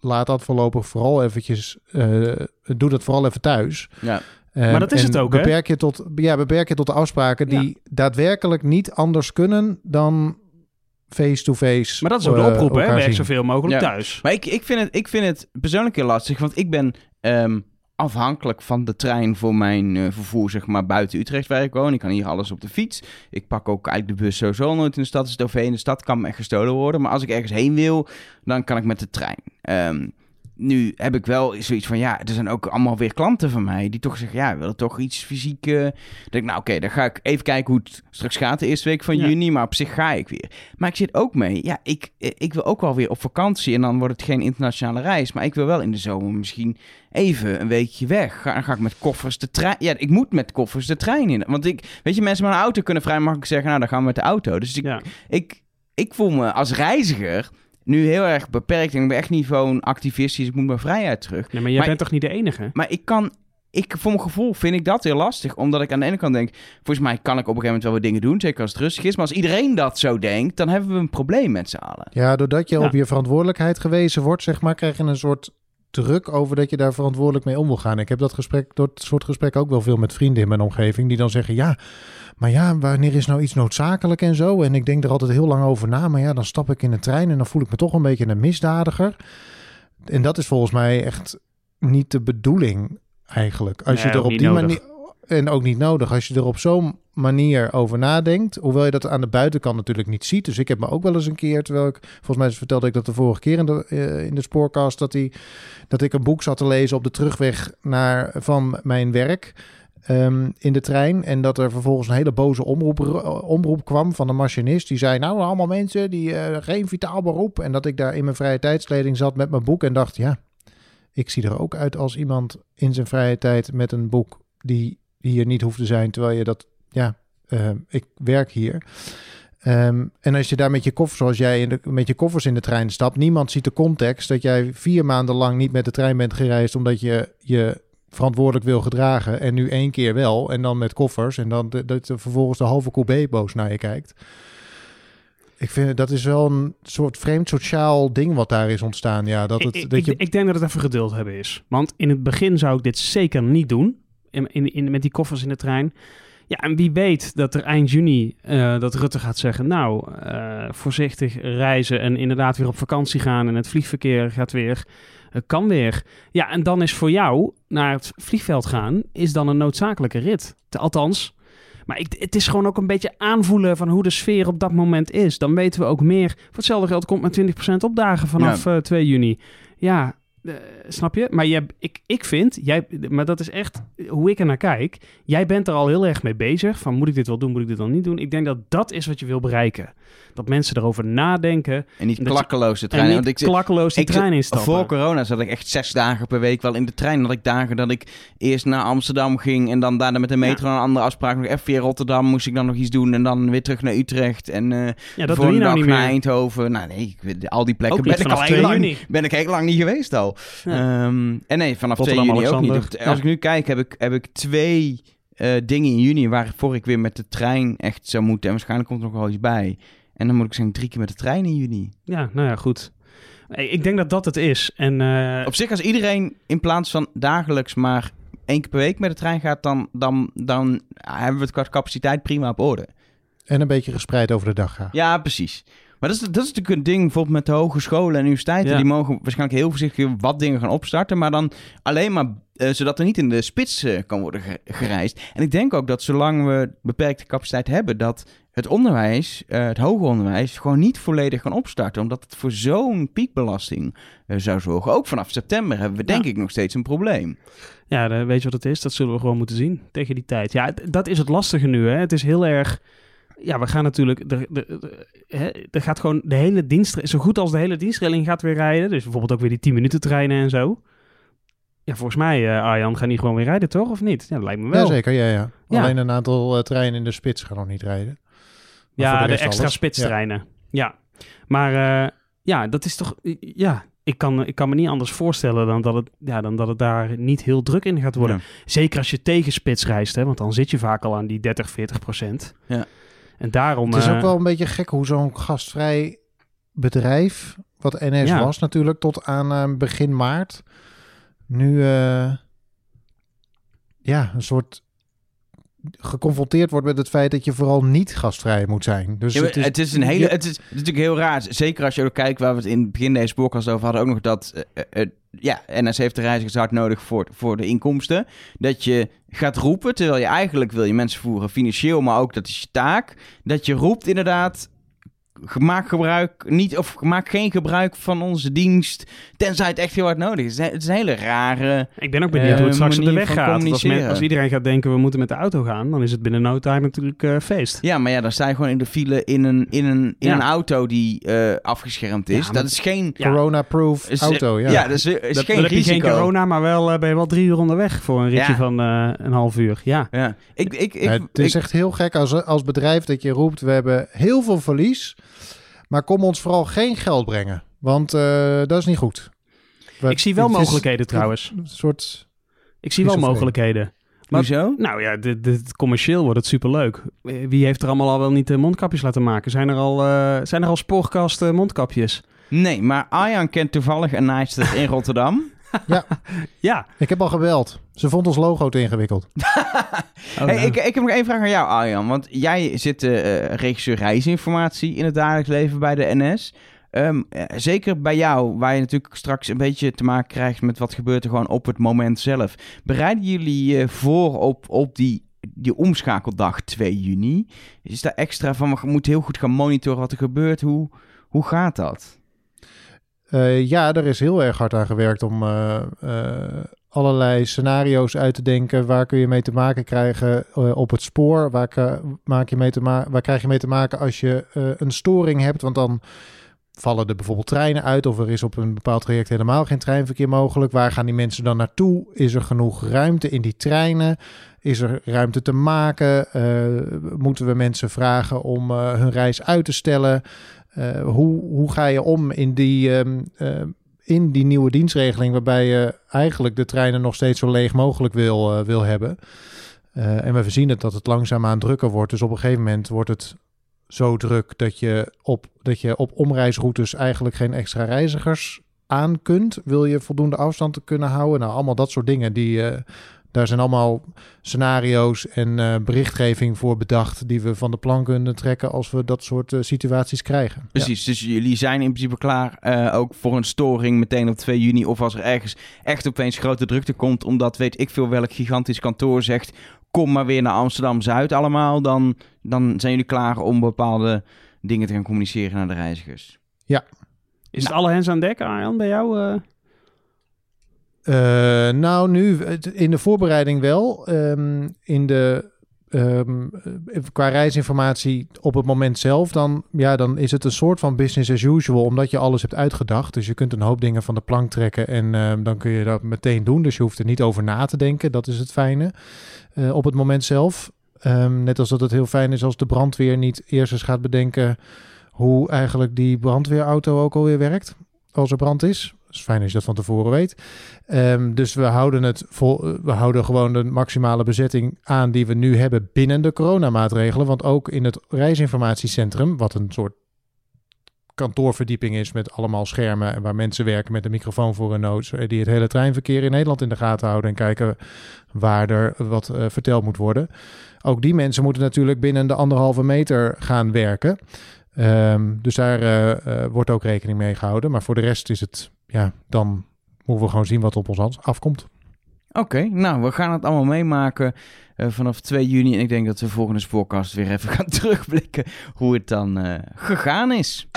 [SPEAKER 1] laat dat voorlopig vooral eventjes, eh, doe dat vooral even thuis.
[SPEAKER 2] Ja.
[SPEAKER 3] Maar dat is het ook, hè?
[SPEAKER 1] beperk Je tot, ja, beperk je tot de afspraken die daadwerkelijk niet anders kunnen dan face-to-face.
[SPEAKER 3] Maar dat is ook de
[SPEAKER 1] eh,
[SPEAKER 3] oproep, hè? Werk zoveel mogelijk
[SPEAKER 2] Ja.
[SPEAKER 3] thuis.
[SPEAKER 2] Maar ik, ik, vind het, ik vind het persoonlijk heel lastig, want ik ben ehm, afhankelijk van de trein voor mijn eh, vervoer, zeg maar, buiten Utrecht waar ik woon. Ik kan hier alles op de fiets. Ik pak ook eigenlijk de bus sowieso nooit in de stad. Dus het OV in de stad kan me echt gestolen worden. Maar als ik ergens heen wil, dan kan ik met de trein. Ehm, nu heb ik wel zoiets van, ja, er zijn ook allemaal weer klanten van mij die toch zeggen, ja, we willen toch iets fysiek. eh denk ik, nou oké, dan ga ik even kijken hoe het straks gaat de eerste week van
[SPEAKER 3] Ja.
[SPEAKER 2] juni, maar op zich ga ik weer. Maar ik zit ook mee, ja, ik, eh, ik wil ook wel weer op vakantie en dan wordt het geen internationale reis, maar ik wil wel in de zomer misschien even een weekje weg. Ga, dan ga ik met koffers de trein, ja, ik moet met koffers de trein in. Want ik, weet je, mensen met een auto kunnen vrij makkelijk zeggen, nou dan gaan we met de auto. Dus ik,
[SPEAKER 3] Ja.
[SPEAKER 2] ik, ik voel me als reiziger nu heel erg beperkt. En ik ben echt niet zo'n activistisch. Ik moet mijn vrijheid terug.
[SPEAKER 3] Nee, maar jij
[SPEAKER 2] Maar-
[SPEAKER 3] bent toch niet de enige?
[SPEAKER 2] Maar ik kan... Ik, voor mijn gevoel vind ik dat heel lastig. Omdat ik aan de ene kant denk... Volgens mij kan ik op een gegeven moment wel wat dingen doen. Zeker als het rustig is. Maar als iedereen dat zo denkt... Dan hebben we een probleem met z'n allen.
[SPEAKER 1] Ja, doordat je
[SPEAKER 3] Ja.
[SPEAKER 1] op je verantwoordelijkheid gewezen wordt, zeg maar, krijg je een soort druk over dat je daar verantwoordelijk mee om wil gaan. Ik heb dat gesprek, dat soort gesprek ook wel veel met vrienden in mijn omgeving, die dan zeggen, ja, maar ja, wanneer is nou iets noodzakelijk en zo? En ik denk er altijd heel lang over na, maar ja, dan stap ik in de trein en dan voel ik me toch een beetje een misdadiger. En dat is volgens mij echt niet de bedoeling eigenlijk. Als
[SPEAKER 3] Nee,
[SPEAKER 1] je er op die
[SPEAKER 3] nodig.
[SPEAKER 1] manier... En ook niet nodig. Als je er op zo'n manier over nadenkt, hoewel je dat aan de buitenkant natuurlijk niet ziet. Dus ik heb me ook wel eens een keer, terwijl ik, volgens mij vertelde ik dat de vorige keer in de, eh, in de spoorkast, dat, die, dat ik een boek zat te lezen op de terugweg naar, van mijn werk ehm, in de trein. En dat er vervolgens een hele boze omroep, omroep kwam van de machinist. Die zei, nou allemaal mensen die eh, geen vitaal beroep. En dat ik daar in mijn vrije tijdskleding zat met mijn boek en dacht, ja, ik zie er ook uit als iemand in zijn vrije tijd met een boek die hier niet hoeft te zijn, terwijl je dat, ja, eh, ik werk hier. Ehm, en als je daar met je koffers, zoals jij in de, met je koffers in de trein stapt, niemand ziet de context dat jij vier maanden lang niet met de trein bent gereisd omdat je je verantwoordelijk wil gedragen en nu één keer wel en dan met koffers en dan de- dat er vervolgens de halve coupé boos naar je kijkt. Ik vind dat is wel een soort vreemd sociaal ding wat daar is ontstaan. Ja, dat het
[SPEAKER 3] ik,
[SPEAKER 1] dat
[SPEAKER 3] ik,
[SPEAKER 1] je
[SPEAKER 3] ik denk dat het even geduld hebben is. Want in het begin zou ik dit zeker niet doen. In, in, in- met die koffers in de trein. Ja, en wie weet dat er eind juni eh, dat Rutte gaat zeggen... nou, eh, voorzichtig reizen en inderdaad weer op vakantie gaan... en het vliegverkeer gaat weer, eh, kan weer. Ja, en dan is voor jou naar het vliegveld gaan... is dan een noodzakelijke rit. Althans... Maar ik, het is gewoon ook een beetje aanvoelen van hoe de sfeer op dat moment is. Dan weten we ook meer. Voor hetzelfde geld komt met 20% opdagen vanaf eh, 2 juni. Ja, eh, snap je? Maar jij, ik, ik vind, jij, maar dat is echt hoe ik er naar kijk. Jij bent er al heel erg mee bezig. Van moet ik dit wel doen, moet ik dit wel niet doen? Ik denk dat dat is wat je wil bereiken. Dat mensen erover nadenken.
[SPEAKER 2] En niet klakkeloos de
[SPEAKER 3] En
[SPEAKER 2] trein.
[SPEAKER 3] niet
[SPEAKER 2] Want ik
[SPEAKER 3] klakkeloos
[SPEAKER 2] zit-
[SPEAKER 3] trein instappen.
[SPEAKER 2] Voor corona zat ik echt zes dagen per week wel in de trein. Dat ik dagen dat ik eerst naar Amsterdam ging en dan daarna met de metro naar een andere afspraak. Nog even via Rotterdam moest ik dan nog iets doen en dan weer terug naar Utrecht. En
[SPEAKER 3] ja, dat doe je nou niet
[SPEAKER 2] naar. Eindhoven. Nou nee, ik, al die plekken ben ik, al
[SPEAKER 3] vanaf
[SPEAKER 2] heel
[SPEAKER 3] 2
[SPEAKER 2] lang, ben ik heel lang niet geweest al. Ehm, en nee, vanaf 2
[SPEAKER 3] Rotterdam,
[SPEAKER 2] ook niet. Als
[SPEAKER 3] Ja.
[SPEAKER 2] ik nu kijk, heb ik, heb ik twee eh, dingen in juni waarvoor ik weer met de trein echt zou moeten. En waarschijnlijk komt er nog wel iets bij. En dan moet ik zeggen drie keer met de trein in juni.
[SPEAKER 3] Ja, nou ja, goed. Ik denk dat dat het is. En eh,
[SPEAKER 2] Op zich, als iedereen in plaats van dagelijks maar één keer per week met de trein gaat, dan, dan, dan hebben we het qua capaciteit prima op orde.
[SPEAKER 1] en een beetje gespreid over de dag gaan.
[SPEAKER 2] Ja, precies. Maar dat is, dat is natuurlijk een ding, bijvoorbeeld met de hogescholen en universiteiten.
[SPEAKER 3] Ja.
[SPEAKER 2] Die mogen waarschijnlijk heel voorzichtig wat dingen gaan opstarten. Maar dan alleen maar eh, zodat er niet in de spits eh, kan worden ge- gereisd. En ik denk ook dat zolang we beperkte capaciteit hebben, dat het onderwijs, eh, het hoger onderwijs, gewoon niet volledig kan opstarten. Omdat het voor zo'n piekbelasting zou zorgen. Ook vanaf september hebben we denk
[SPEAKER 3] Ja.
[SPEAKER 2] ik nog steeds een probleem.
[SPEAKER 3] Ja, weet je wat het is? Dat zullen we gewoon moeten zien tegen die tijd. Ja, dat is het lastige nu. Hè? Het is heel erg. Ja, we gaan natuurlijk. Er, er, er- hè, er gaat gewoon de hele dienst. Zo goed als de hele dienstregeling gaat weer rijden. Dus bijvoorbeeld ook weer die 10 minuten treinen en zo. Ja, volgens mij, eh, Arjan, gaan die gewoon weer rijden, toch? Of niet? Ja, dat lijkt me wel.
[SPEAKER 1] Jazeker, ja, ja.
[SPEAKER 3] Ja.
[SPEAKER 1] Alleen een aantal eh, treinen in de spits gaan nog niet rijden. Maar
[SPEAKER 3] Ja, de, extra
[SPEAKER 1] alles.
[SPEAKER 3] spitstreinen. Ja. Maar eh, ja, dat is toch... Ja, ik kan, ik kan me niet anders voorstellen dan dat, het, ja, dan dat het daar niet heel druk in gaat worden.
[SPEAKER 2] Ja.
[SPEAKER 3] Zeker als je tegen spits reist, hè, want dan zit je vaak al aan die 30, 40 procent.
[SPEAKER 2] Ja.
[SPEAKER 3] En daarom...
[SPEAKER 1] Het is
[SPEAKER 3] eh,
[SPEAKER 1] ook wel een beetje gek hoe zo'n gastvrij bedrijf, wat NS
[SPEAKER 3] Ja.
[SPEAKER 1] was natuurlijk tot aan eh, begin maart, nu eh, ja, een soort geconfronteerd wordt met het feit dat je vooral niet gastvrij moet zijn. Dus
[SPEAKER 2] Ja,
[SPEAKER 1] het is,
[SPEAKER 2] het is een hele.
[SPEAKER 1] je-
[SPEAKER 2] Het is, het is natuurlijk heel raar. Zeker als je ook kijkt waar we het in het begin deze podcast over hadden. Ook nog dat. eh, eh, eh, ja, NS heeft de reizigers hard nodig voor, voor de inkomsten. Dat je gaat roepen. Terwijl je eigenlijk wil je mensen voeren financieel. Maar ook dat is je taak. Dat je roept inderdaad. Maak gebruik niet of maak geen gebruik van onze dienst. Tenzij het echt heel hard nodig is. Het is een hele rare.
[SPEAKER 3] Ik ben ook benieuwd hoe
[SPEAKER 2] Eh,
[SPEAKER 3] het straks op de weg gaat. Als, men- als iedereen gaat denken we moeten met de auto gaan, dan is het binnen no time natuurlijk eh, feest.
[SPEAKER 2] Ja, maar ja, dan sta je gewoon in de file in een, in een, in
[SPEAKER 3] Ja.
[SPEAKER 2] een auto die eh, afgeschermd is.
[SPEAKER 3] Ja,
[SPEAKER 2] dat is geen.
[SPEAKER 3] Ja.
[SPEAKER 1] corona-proof auto, ja.
[SPEAKER 2] ja, dat is, is
[SPEAKER 3] Dat-
[SPEAKER 2] geen
[SPEAKER 3] dan heb je
[SPEAKER 2] risico.
[SPEAKER 3] geen corona, maar wel eh, ben je wel drie uur onderweg voor een ritje
[SPEAKER 2] Ja.
[SPEAKER 3] van eh, een half uur. Ja.
[SPEAKER 2] Ja, ik, ik, ik,
[SPEAKER 1] Ja, het is
[SPEAKER 2] ik-
[SPEAKER 1] echt heel gek als, als bedrijf dat je roept, we hebben heel veel verlies, maar kom ons vooral geen geld brengen. Want eh, dat is niet goed. We-
[SPEAKER 3] Ik zie wel
[SPEAKER 1] het is
[SPEAKER 3] mogelijkheden trouwens.
[SPEAKER 1] Een soort...
[SPEAKER 3] Ik zie wel mogelijkheden. Maar-
[SPEAKER 2] Hoezo?
[SPEAKER 3] Nou ja, dit, dit, commercieel wordt het superleuk. Wie heeft er allemaal al wel niet de mondkapjes laten maken? Zijn er al, eh, zijn er al spoorkast eh, mondkapjes?
[SPEAKER 2] Nee, maar Arjan kent toevallig een naaister in *laughs* Rotterdam.
[SPEAKER 3] Ja.
[SPEAKER 1] Ik heb al gebeld. Ze vond ons logo te ingewikkeld. *laughs*
[SPEAKER 3] Oh,
[SPEAKER 2] hey,
[SPEAKER 3] nou.
[SPEAKER 2] ik, ik heb nog één vraag aan jou, Arjan. Want jij zit eh regisseur reisinformatie in het dagelijks leven bij de NS. Ehm, eh, zeker bij jou, waar je natuurlijk straks een beetje te maken krijgt met wat gebeurt er gewoon op het moment zelf. Bereiden jullie je voor op, op die, die omschakeldag 2 juni? Is daar extra van, we moeten heel goed gaan monitoren wat er gebeurt? Hoe, hoe gaat dat?
[SPEAKER 1] Eh, ja, er is heel erg hard aan gewerkt om eh, eh, allerlei scenario's uit te denken. Waar kun je mee te maken krijgen eh, op het spoor? Waar, maak je mee te waar krijg je mee te maken als je eh, een storing hebt? Want dan vallen er bijvoorbeeld treinen uit of er is op een bepaald traject helemaal geen treinverkeer mogelijk. Waar gaan die mensen dan naartoe? Is er genoeg ruimte in die treinen? Is er ruimte te maken? Eh, moeten we mensen vragen om hun reis uit te stellen? Hoe, hoe ga je om in die, ehm, eh, in die nieuwe dienstregeling, waarbij je eigenlijk de treinen nog steeds zo leeg mogelijk wil, eh, wil hebben? Eh, en we zien het dat het langzaamaan drukker wordt. Dus op een gegeven moment wordt het zo druk dat je op, dat je op omreisroutes eigenlijk geen extra reizigers aan kunt. Wil je voldoende afstand te kunnen houden? Nou, allemaal dat soort dingen. Die, eh, daar zijn allemaal scenario's en eh, berichtgeving voor bedacht die we van de plan kunnen trekken als we dat soort eh, situaties krijgen. Ja.
[SPEAKER 2] Precies, dus jullie zijn in principe klaar eh, ook voor een storing meteen op 2 juni. Of als er ergens echt opeens grote drukte komt, omdat weet ik veel welk gigantisch kantoor zegt... kom maar weer naar Amsterdam-Zuid allemaal. Dan, dan zijn jullie klaar om bepaalde dingen te gaan communiceren naar de reizigers.
[SPEAKER 3] Is het alle hens aan dek, Arjan, bij jou? Eh?
[SPEAKER 1] Nou, nu in de voorbereiding wel. Ehm, in de, ehm, eh, qua reisinformatie op het moment zelf, dan, ja, dan is het een soort van business as usual, omdat je alles hebt uitgedacht. Dus je kunt een hoop dingen van de plank trekken en ehm, dan kun je dat meteen doen. Dus je hoeft er niet over na te denken. Dat is het fijne eh, op het moment zelf. Net als dat het heel fijn is als de brandweer niet eerst eens gaat bedenken hoe eigenlijk die brandweerauto ook alweer werkt als er brand is. Is fijn als je dat van tevoren weet. Ehm, dus we houden, het vol, eh, we houden gewoon de maximale bezetting aan die we nu hebben binnen de coronamaatregelen. Want ook in het reisinformatiecentrum, wat een soort kantoorverdieping is met allemaal schermen en waar mensen werken met een microfoon voor hun nood, die het hele treinverkeer in Nederland in de gaten houden en kijken waar er wat eh, verteld moet worden. Ook die mensen moeten natuurlijk binnen de anderhalve meter gaan werken. Ehm, dus daar eh, eh, wordt ook rekening mee gehouden. Maar voor de rest is het, ja, dan moeten we gewoon zien wat op ons af- afkomt.
[SPEAKER 2] Oké, nou, we gaan het allemaal meemaken eh, vanaf 2 juni. En ik denk dat we volgende spoorkast weer even *laughs* gaan terugblikken hoe het dan eh, gegaan is.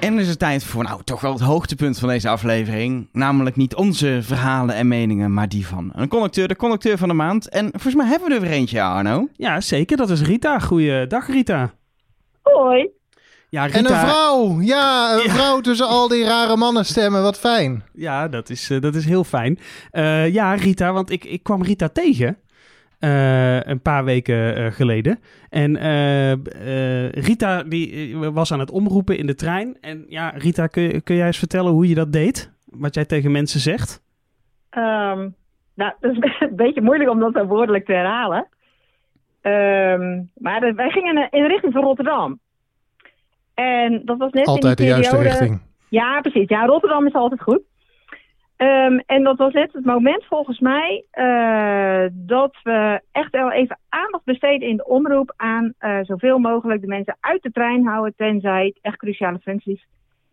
[SPEAKER 2] En dan is het tijd voor, nou, toch wel het hoogtepunt van deze aflevering. Namelijk niet onze verhalen en meningen, maar die van een conducteur, de conducteur van de maand. En volgens mij hebben we er weer eentje, Arno.
[SPEAKER 3] Ja, zeker. Dat is Rita. Goeiedag, Rita.
[SPEAKER 4] Hoi.
[SPEAKER 3] Ja, Rita.
[SPEAKER 1] En een vrouw! Ja, een
[SPEAKER 3] Ja.
[SPEAKER 1] vrouw tussen al die rare mannenstemmen. Wat fijn.
[SPEAKER 3] Ja, dat is, eh, dat is heel fijn. Eh, ja, Rita, want ik, ik kwam Rita tegen. eh, een paar weken eh, geleden. En eh, eh, Rita die was aan het omroepen in de trein. En ja, Rita, kun, je- kun jij eens vertellen hoe je dat deed? Wat jij tegen mensen zegt?
[SPEAKER 4] Ehm, nou, het is *laughs* een beetje moeilijk om dat zo woordelijk te herhalen. Ehm, maar wij gingen in de richting van Rotterdam. En dat was net
[SPEAKER 1] Altijd de
[SPEAKER 4] in die
[SPEAKER 1] juiste
[SPEAKER 4] periode...
[SPEAKER 1] richting.
[SPEAKER 4] Ja, precies. Ja, Rotterdam is altijd goed. Ehm, en dat was net het moment volgens mij eh, dat we echt wel even aandacht besteden in de omroep aan eh, zoveel mogelijk de mensen uit de trein houden, tenzij het echt cruciale functies,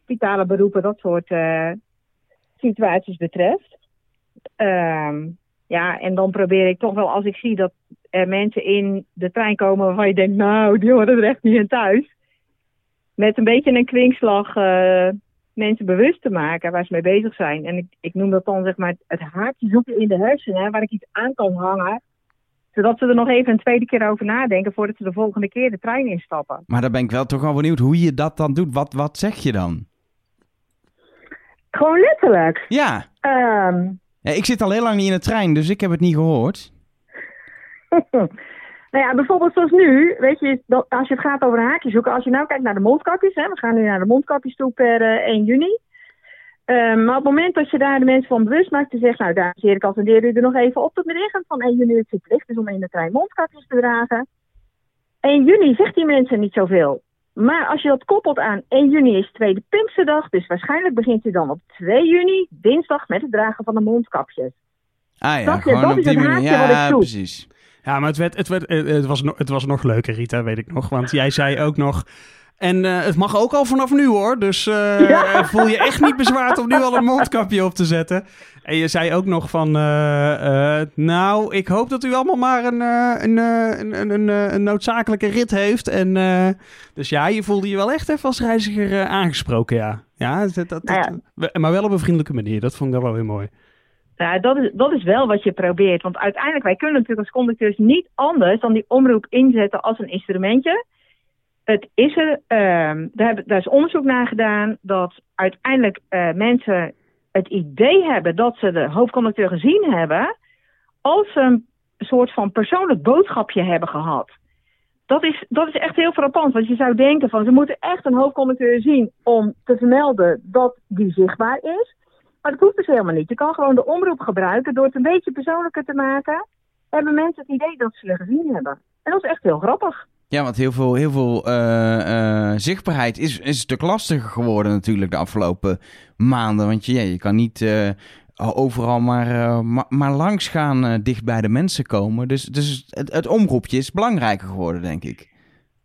[SPEAKER 4] vitale beroepen, dat soort eh, situaties betreft. Ehm, ja, en dan probeer ik toch wel, als ik zie dat er mensen in de trein komen waarvan je denkt, nou, die horen er echt niet in thuis. Met een beetje een kwinkslag eh, mensen bewust te maken waar ze mee bezig zijn. En ik, ik noem dat dan zeg maar het haakje zoeken in de hersenen, waar ik iets aan kan hangen. Zodat ze er nog even een tweede keer over nadenken voordat ze de volgende keer de trein instappen.
[SPEAKER 2] Maar dan ben ik wel toch wel benieuwd hoe je dat dan doet. Wat, wat zeg je dan?
[SPEAKER 4] Gewoon letterlijk.
[SPEAKER 2] Ja.
[SPEAKER 4] Ehm,
[SPEAKER 2] ja. Ik zit al heel lang niet in de trein, dus ik heb het niet gehoord. *laughs*
[SPEAKER 4] nou ja, bijvoorbeeld zoals nu, weet je, dat, als je het gaat over een haakje zoeken, als je nou kijkt naar de mondkapjes, hè, we gaan nu naar de mondkapjes toe per eh, 1 juni. Ehm, maar op het moment dat je daar de mensen van bewust maakt, te zeggen, nou, dames en heren, ik attendeer u er nog even op tot middag van 1 juni is het verplicht is om in de trein mondkapjes te dragen. 1 juni zegt die mensen niet zoveel. Maar als je dat koppelt aan 1 juni is tweede Pinksterdag, dus waarschijnlijk begint u dan op 2 juni, dinsdag, met het dragen van de mondkapjes.
[SPEAKER 2] Ah ja, gewoon
[SPEAKER 4] Dat
[SPEAKER 2] op
[SPEAKER 4] is
[SPEAKER 2] die
[SPEAKER 4] het
[SPEAKER 2] manier. Ja, precies.
[SPEAKER 3] Ja, maar het, werd, het, werd, eh, het, was, het was nog leuker, Rita, weet ik nog. Want jij zei ook nog... En eh, het mag ook al vanaf nu hoor. Dus eh, *laughs*
[SPEAKER 4] Ja.
[SPEAKER 3] voel je echt niet bezwaard om nu al een mondkapje op te zetten. En je zei ook nog van... nou, ik hoop dat u allemaal maar een, een, een, een, een, noodzakelijke rit heeft. En, dus ja, je voelde je wel echt even als reiziger aangesproken, ja. Ja, dat, dat, dat-
[SPEAKER 4] Nou
[SPEAKER 3] maar wel op een vriendelijke manier. Dat vond ik dan wel weer mooi.
[SPEAKER 4] Nou, dat is, dat is wel wat je probeert. Want uiteindelijk, wij kunnen natuurlijk als conducteurs niet anders dan die omroep inzetten als een instrumentje. Het is er, ehm, daar, daar is onderzoek naar gedaan dat uiteindelijk eh, mensen het idee hebben dat ze de hoofdconducteur gezien hebben als ze een soort van persoonlijk boodschapje hebben gehad. Dat is, dat is echt heel frappant, want je zou denken van ze moeten echt een hoofdconducteur zien om te vermelden dat die zichtbaar is. Maar dat hoeft dus helemaal niet. Je kan gewoon de omroep gebruiken door het een beetje persoonlijker te maken. Hebben mensen het idee dat ze je gezien hebben. En dat is echt heel grappig.
[SPEAKER 2] Ja, want heel veel, heel veel eh, eh, zichtbaarheid is, is een stuk lastiger geworden natuurlijk de afgelopen maanden. Want je, ja, je kan niet eh, overal maar, eh, ma- maar langs gaan, dicht bij de mensen komen. Dus, dus het, het omroepje is belangrijker geworden, denk ik.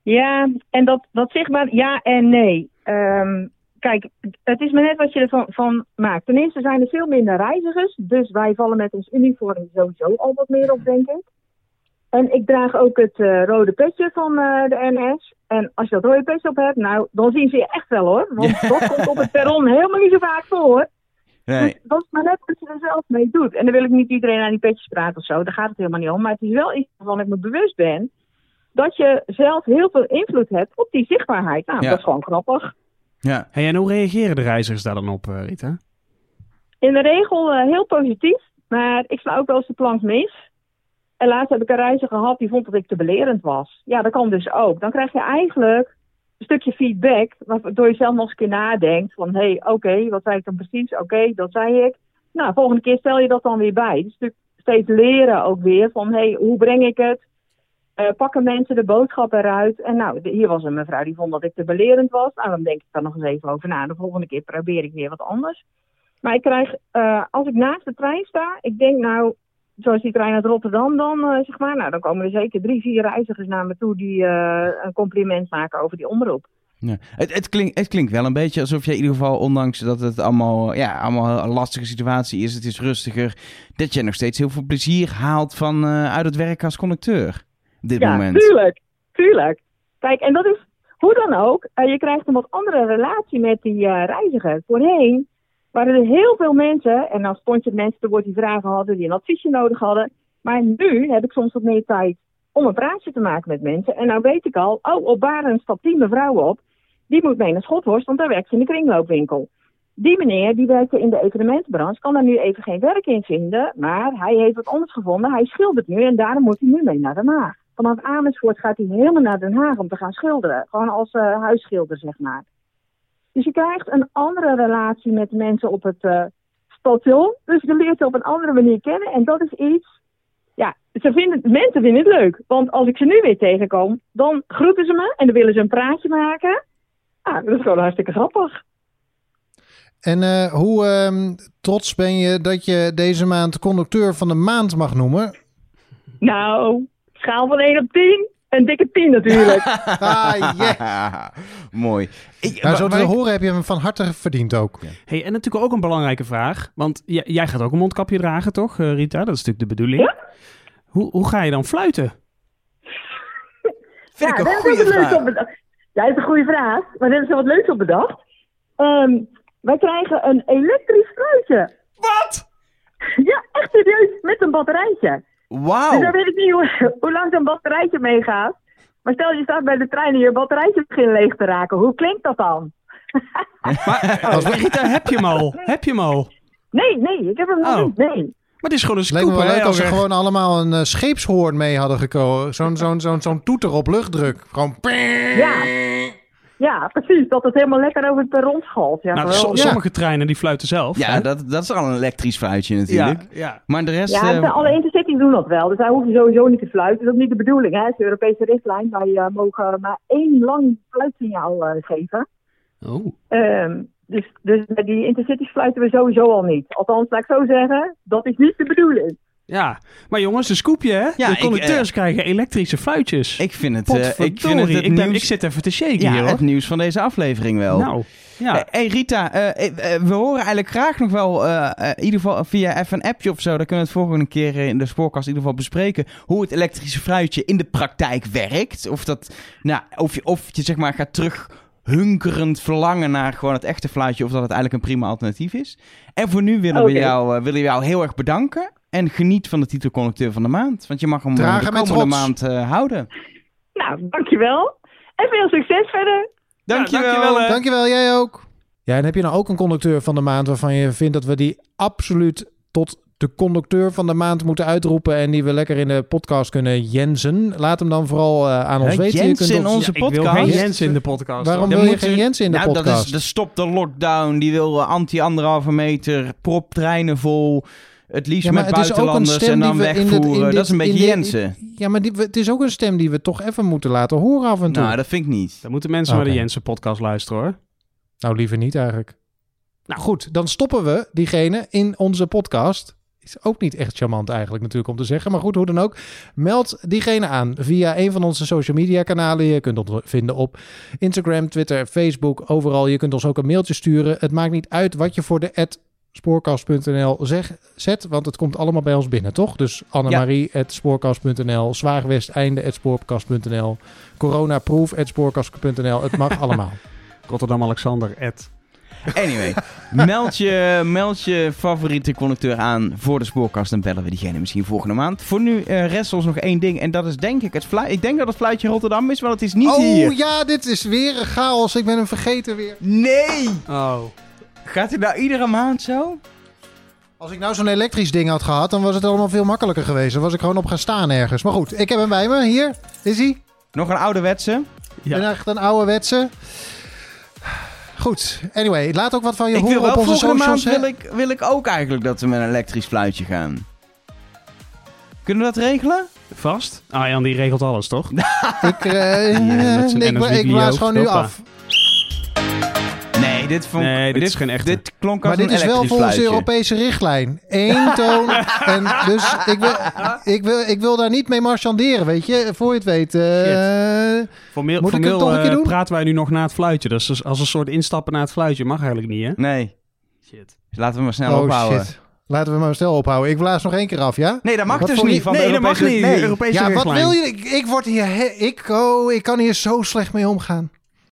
[SPEAKER 4] Ja, en dat, dat zichtbaar ja en nee. Ehm, kijk, het is maar net wat je ervan van maakt. Ten eerste zijn er veel minder reizigers. Dus wij vallen met ons uniform sowieso al wat meer op, denk ik. En ik draag ook het eh, rode petje van eh, de NS. En als je dat rode petje op hebt, nou, dan zien ze je echt wel hoor. Want dat komt op het perron helemaal niet zo vaak voor.
[SPEAKER 2] Nee.
[SPEAKER 4] Dus dat is maar net wat je er zelf mee doet. En dan wil ik niet iedereen aan die petjes praten of zo. Daar gaat het helemaal niet om. Maar het is wel iets waarvan ik me bewust ben. Dat je zelf heel veel invloed hebt op die zichtbaarheid. Nou,
[SPEAKER 2] Ja.
[SPEAKER 4] dat is gewoon grappig.
[SPEAKER 2] Ja.
[SPEAKER 3] Hey, en hoe reageren de reizigers daar dan op, eh, Rita?
[SPEAKER 4] In de regel eh, heel positief. Maar ik sla ook wel eens de plank mis. En laatst heb ik een reiziger gehad die vond dat ik te belerend was. Ja, dat kan dus ook. Dan krijg je eigenlijk een stukje feedback. Waardoor je zelf nog eens een keer nadenkt. Van, hé, hey, oké, wat zei ik dan precies? Oké, dat zei ik. Nou, volgende keer stel je dat dan weer bij. Dus natuurlijk steeds leren ook weer. Van, hé, hey, hoe breng ik het? Eh, pakken mensen de boodschap eruit? En nou, hier was een mevrouw die vond dat ik te belerend was. Nou, dan denk ik daar nog eens even over na. De volgende keer probeer ik weer wat anders. Maar ik krijg, eh, als ik naast de trein sta, ik denk nou, zoals die trein uit Rotterdam dan, eh, zeg maar. Nou, dan komen er zeker drie, vier reizigers naar me toe die een compliment maken over die omroep.
[SPEAKER 2] Ja. Het, het, klinkt, het klinkt wel een beetje alsof je in ieder geval, ondanks dat het allemaal, ja, allemaal een lastige situatie is, het is rustiger, dat je nog steeds heel veel plezier haalt van, uit het werk als conducteur. Dit
[SPEAKER 4] ja,
[SPEAKER 2] moment.
[SPEAKER 4] tuurlijk. Tuurlijk. Kijk, en dat is hoe dan ook. eh, je krijgt een wat andere relatie met die eh, reiziger. Voorheen waren er heel veel mensen, en dan stond je mensen te woord die vragen hadden, die een adviesje nodig hadden. Maar nu heb ik soms wat meer tijd om een praatje te maken met mensen. En nou weet ik al, oh, op Baren stapt die mevrouw op. Die moet mee naar Schothorst, want daar werkt ze in de kringloopwinkel. Die meneer, die werkte in de evenementenbranche, kan daar nu even geen werk in vinden. Maar hij heeft wat anders gevonden. Hij schildert nu en daarom moet hij nu mee naar Den Haag. Vanaf Amersfoort gaat hij helemaal naar Den Haag om te gaan schilderen. Gewoon als eh, huisschilder, zeg maar. Dus je krijgt een andere relatie met mensen op het eh, station. Dus je leert ze op een andere manier kennen. En dat is iets... Ja, ze vinden, mensen vinden het leuk. Want als ik ze nu weer tegenkom, dan groeten ze me en dan willen ze een praatje maken. Ah, dat is gewoon hartstikke grappig.
[SPEAKER 1] En eh, hoe ehm, trots ben je dat je deze maand conducteur van de maand mag noemen?
[SPEAKER 4] Nou, schaal van 1 op 10. Een dikke 10 natuurlijk. *laughs*
[SPEAKER 1] Ah, yeah. *laughs*
[SPEAKER 2] Mooi. Ik,
[SPEAKER 1] Nou, zo te
[SPEAKER 2] ik-
[SPEAKER 1] horen heb je hem van harte verdiend ook.
[SPEAKER 3] Hey, en natuurlijk ook een belangrijke vraag. Want jij gaat ook een mondkapje dragen, toch, eh, Rita? Dat is natuurlijk de bedoeling.
[SPEAKER 4] Ja.
[SPEAKER 3] Hoe, hoe ga je dan fluiten?
[SPEAKER 2] Vind ik een goede vraag.
[SPEAKER 4] op bedacht. Ja, dat is een goede vraag. Maar daar hebben ze wat leuks op bedacht. Ehm, wij krijgen een elektrisch fluitje.
[SPEAKER 2] Wat? *laughs*
[SPEAKER 4] Ja, echt serieus. Met een batterijtje. Dus
[SPEAKER 2] Wauw.
[SPEAKER 4] dan weet ik niet hoe, hoe lang zo'n batterijtje meegaat. Maar stel je staat bij de trein en je batterijtje begint leeg te raken. Hoe klinkt dat dan? *laughs*
[SPEAKER 3] Maar, Rita, heb je hem al? Heb je hem al?
[SPEAKER 4] Nee, nee, ik heb hem nog
[SPEAKER 3] Oh.
[SPEAKER 4] niet. Nee.
[SPEAKER 3] Maar het is gewoon een
[SPEAKER 1] Het leek me
[SPEAKER 3] scoop,
[SPEAKER 1] wel
[SPEAKER 3] hè,
[SPEAKER 1] leuk als ze gewoon allemaal een eh, scheepshoorn mee hadden gekozen. Zo'n zo'n zo'n zo'n toeter op luchtdruk. Gewoon...
[SPEAKER 4] Ja. Ja, precies. Dat het helemaal lekker over het perron schalt. Ja,
[SPEAKER 3] Nou, so- sommige treinen die fluiten zelf.
[SPEAKER 2] Ja,
[SPEAKER 3] hè?
[SPEAKER 2] dat, dat is al een elektrisch fluitje natuurlijk.
[SPEAKER 3] ja, ja.
[SPEAKER 2] Maar de rest...
[SPEAKER 4] Ja,
[SPEAKER 2] eh,
[SPEAKER 4] alle intercities doen dat wel. Dus daar hoef je sowieso niet te fluiten. Dat is niet de bedoeling. Hè? Het is de Europese richtlijn. Wij eh, mogen maar één lang fluitsignaal eh, geven.
[SPEAKER 3] Oh.
[SPEAKER 4] Ehm, dus, dus met die intercities fluiten we sowieso al niet. Althans, laat ik zo zeggen, dat is niet de bedoeling.
[SPEAKER 3] Ja, maar jongens, een scoopje, hè?
[SPEAKER 2] Ja,
[SPEAKER 3] de
[SPEAKER 2] ik,
[SPEAKER 3] conducteurs krijgen elektrische fluitjes.
[SPEAKER 2] ik vind het, eh, ik vind het, het
[SPEAKER 3] ik, ben,
[SPEAKER 2] nieuws...
[SPEAKER 3] ik zit even te shaken
[SPEAKER 2] ja,
[SPEAKER 3] hier, hoor.
[SPEAKER 2] het nieuws van deze aflevering wel.
[SPEAKER 3] Nou, ja.
[SPEAKER 2] Hé hey Rita, eh, eh, eh, we horen eigenlijk graag nog wel, eh, eh, in ieder geval via even een appje of zo, dan kunnen we het volgende keer in de spoorkast in ieder geval bespreken, hoe het elektrische fruitje in de praktijk werkt. Of, dat, nou, of, je, of je zeg maar gaat terug hunkerend verlangen naar gewoon het echte fluitje, of dat het eigenlijk een prima alternatief is. En voor nu willen, we, jou, eh, willen we jou heel erg bedanken en geniet van de titel conducteur van de maand, want je mag hem eh,
[SPEAKER 1] Dragen
[SPEAKER 2] de komende maand eh, houden.
[SPEAKER 4] Nou, dankjewel. En veel succes verder.
[SPEAKER 2] Dankjewel.
[SPEAKER 3] dankjewel, hè.
[SPEAKER 1] Dankjewel, jij ook. Ja, en heb je nou ook een conducteur van de maand waarvan je vindt dat we die absoluut tot de conducteur van de maand moeten uitroepen en die we lekker in de podcast kunnen jensen? Laat hem dan vooral eh, aan ons weten. Je
[SPEAKER 2] Jensen
[SPEAKER 1] kunt
[SPEAKER 2] in
[SPEAKER 1] ons-
[SPEAKER 2] onze
[SPEAKER 3] ik wil
[SPEAKER 2] podcast?
[SPEAKER 3] geen Jens in de podcast.
[SPEAKER 1] Waarom.
[SPEAKER 2] Dan
[SPEAKER 1] wil je geen Jensen in de
[SPEAKER 2] nou,
[SPEAKER 1] podcast?
[SPEAKER 2] dat is de stop de lockdown. Die wil eh, anti-anderhalve meter, prop treinen vol. Het liefst
[SPEAKER 1] Ja, maar
[SPEAKER 2] met
[SPEAKER 1] het is ook een
[SPEAKER 2] buitenlanders
[SPEAKER 1] stem
[SPEAKER 2] en dan
[SPEAKER 1] die we in dit-
[SPEAKER 2] wegvoeren.
[SPEAKER 1] in dit-
[SPEAKER 2] dat is een beetje Jensen.
[SPEAKER 1] Ja, maar die, het is ook een stem die we toch even moeten laten horen af en toe.
[SPEAKER 2] Nou, dat vind ik niet.
[SPEAKER 3] Dan moeten mensen naar
[SPEAKER 1] Oké.
[SPEAKER 3] de Jensen podcast luisteren, hoor.
[SPEAKER 1] Nou, liever niet eigenlijk. Nou goed, dan stoppen we diegene in onze podcast. Is ook niet echt charmant eigenlijk natuurlijk om te zeggen. Maar goed, hoe dan ook. Meld diegene aan via een van onze social media kanalen. Je kunt ons vinden op Instagram, Twitter, Facebook, overal. Je kunt ons ook een mailtje sturen. Het maakt niet uit wat je voor de spoorkast.nl zeg, zet, want het komt allemaal bij ons binnen, toch? Dus Annemarie@spoorkast.nl, Zwaagwesteinde@spoorkast.nl, coronaproof@spoorkast.nl. Het mag *laughs* allemaal.
[SPEAKER 3] Rotterdam Alexander.
[SPEAKER 2] Anyway, meld je, meld je favoriete conducteur aan voor de spoorkast. Dan bellen we diegene misschien volgende maand. Voor nu eh, rest ons nog één ding. En dat is denk ik het fluitje. Ik denk dat het fluitje Rotterdam is, maar het is niet
[SPEAKER 1] oh
[SPEAKER 2] hier.
[SPEAKER 1] ja, dit is weer een chaos. Ik ben hem vergeten weer.
[SPEAKER 2] Nee!
[SPEAKER 3] Oh.
[SPEAKER 2] Gaat het nou iedere maand zo?
[SPEAKER 1] Als ik nou zo'n elektrisch ding had gehad, dan was het allemaal veel makkelijker geweest. Dan was ik gewoon op gaan staan ergens. Maar goed, ik heb hem bij me. Hier, is hij.
[SPEAKER 2] Nog een ouderwetse?
[SPEAKER 3] Ja.
[SPEAKER 1] En echt een ouderwetse. Goed, anyway, laat ook wat van je
[SPEAKER 2] Ik wil
[SPEAKER 1] horen
[SPEAKER 2] wel
[SPEAKER 1] op onze
[SPEAKER 2] volgende maand
[SPEAKER 1] socials. hè?
[SPEAKER 2] wil ik, wil ik ook eigenlijk dat we met een elektrisch fluitje gaan. Kunnen we dat regelen?
[SPEAKER 3] Vast? Arjan, die regelt alles, toch? *laughs*
[SPEAKER 1] Ik, eh,
[SPEAKER 3] Ja, zijn
[SPEAKER 1] ik, ik blaas gewoon nu af.
[SPEAKER 2] Nee, dit vond
[SPEAKER 3] Nee, dit is geen echte.
[SPEAKER 2] Dit klonk als
[SPEAKER 1] Maar dit
[SPEAKER 2] een
[SPEAKER 1] is wel volgens de. Europese richtlijn. Eén toon. *laughs* en dus ik wil, ik, wil, ik wil daar niet mee marchanderen, weet je. Voor je het weet. eh,
[SPEAKER 3] Formeel,
[SPEAKER 1] Moet ik het
[SPEAKER 3] formeel
[SPEAKER 1] toch een keer
[SPEAKER 3] eh,
[SPEAKER 1] doen?
[SPEAKER 3] praten wij nu nog na het fluitje. Dus als- als een soort instappen na het fluitje mag eigenlijk niet, hè?
[SPEAKER 2] Nee,
[SPEAKER 3] Shit.
[SPEAKER 2] dus laten we maar snel
[SPEAKER 1] oh
[SPEAKER 2] ophouden.
[SPEAKER 1] shit. Laten we maar snel ophouden. Ik blaas nog één keer af, ja?
[SPEAKER 2] Nee, dat mag
[SPEAKER 1] Wat
[SPEAKER 2] dus niet van de
[SPEAKER 3] nee, dat mag niet.
[SPEAKER 2] Nee.
[SPEAKER 3] Europese
[SPEAKER 1] Ja, wat wil je? Ik, ik word hier... he- Ik, oh, ik kan hier zo slecht mee omgaan.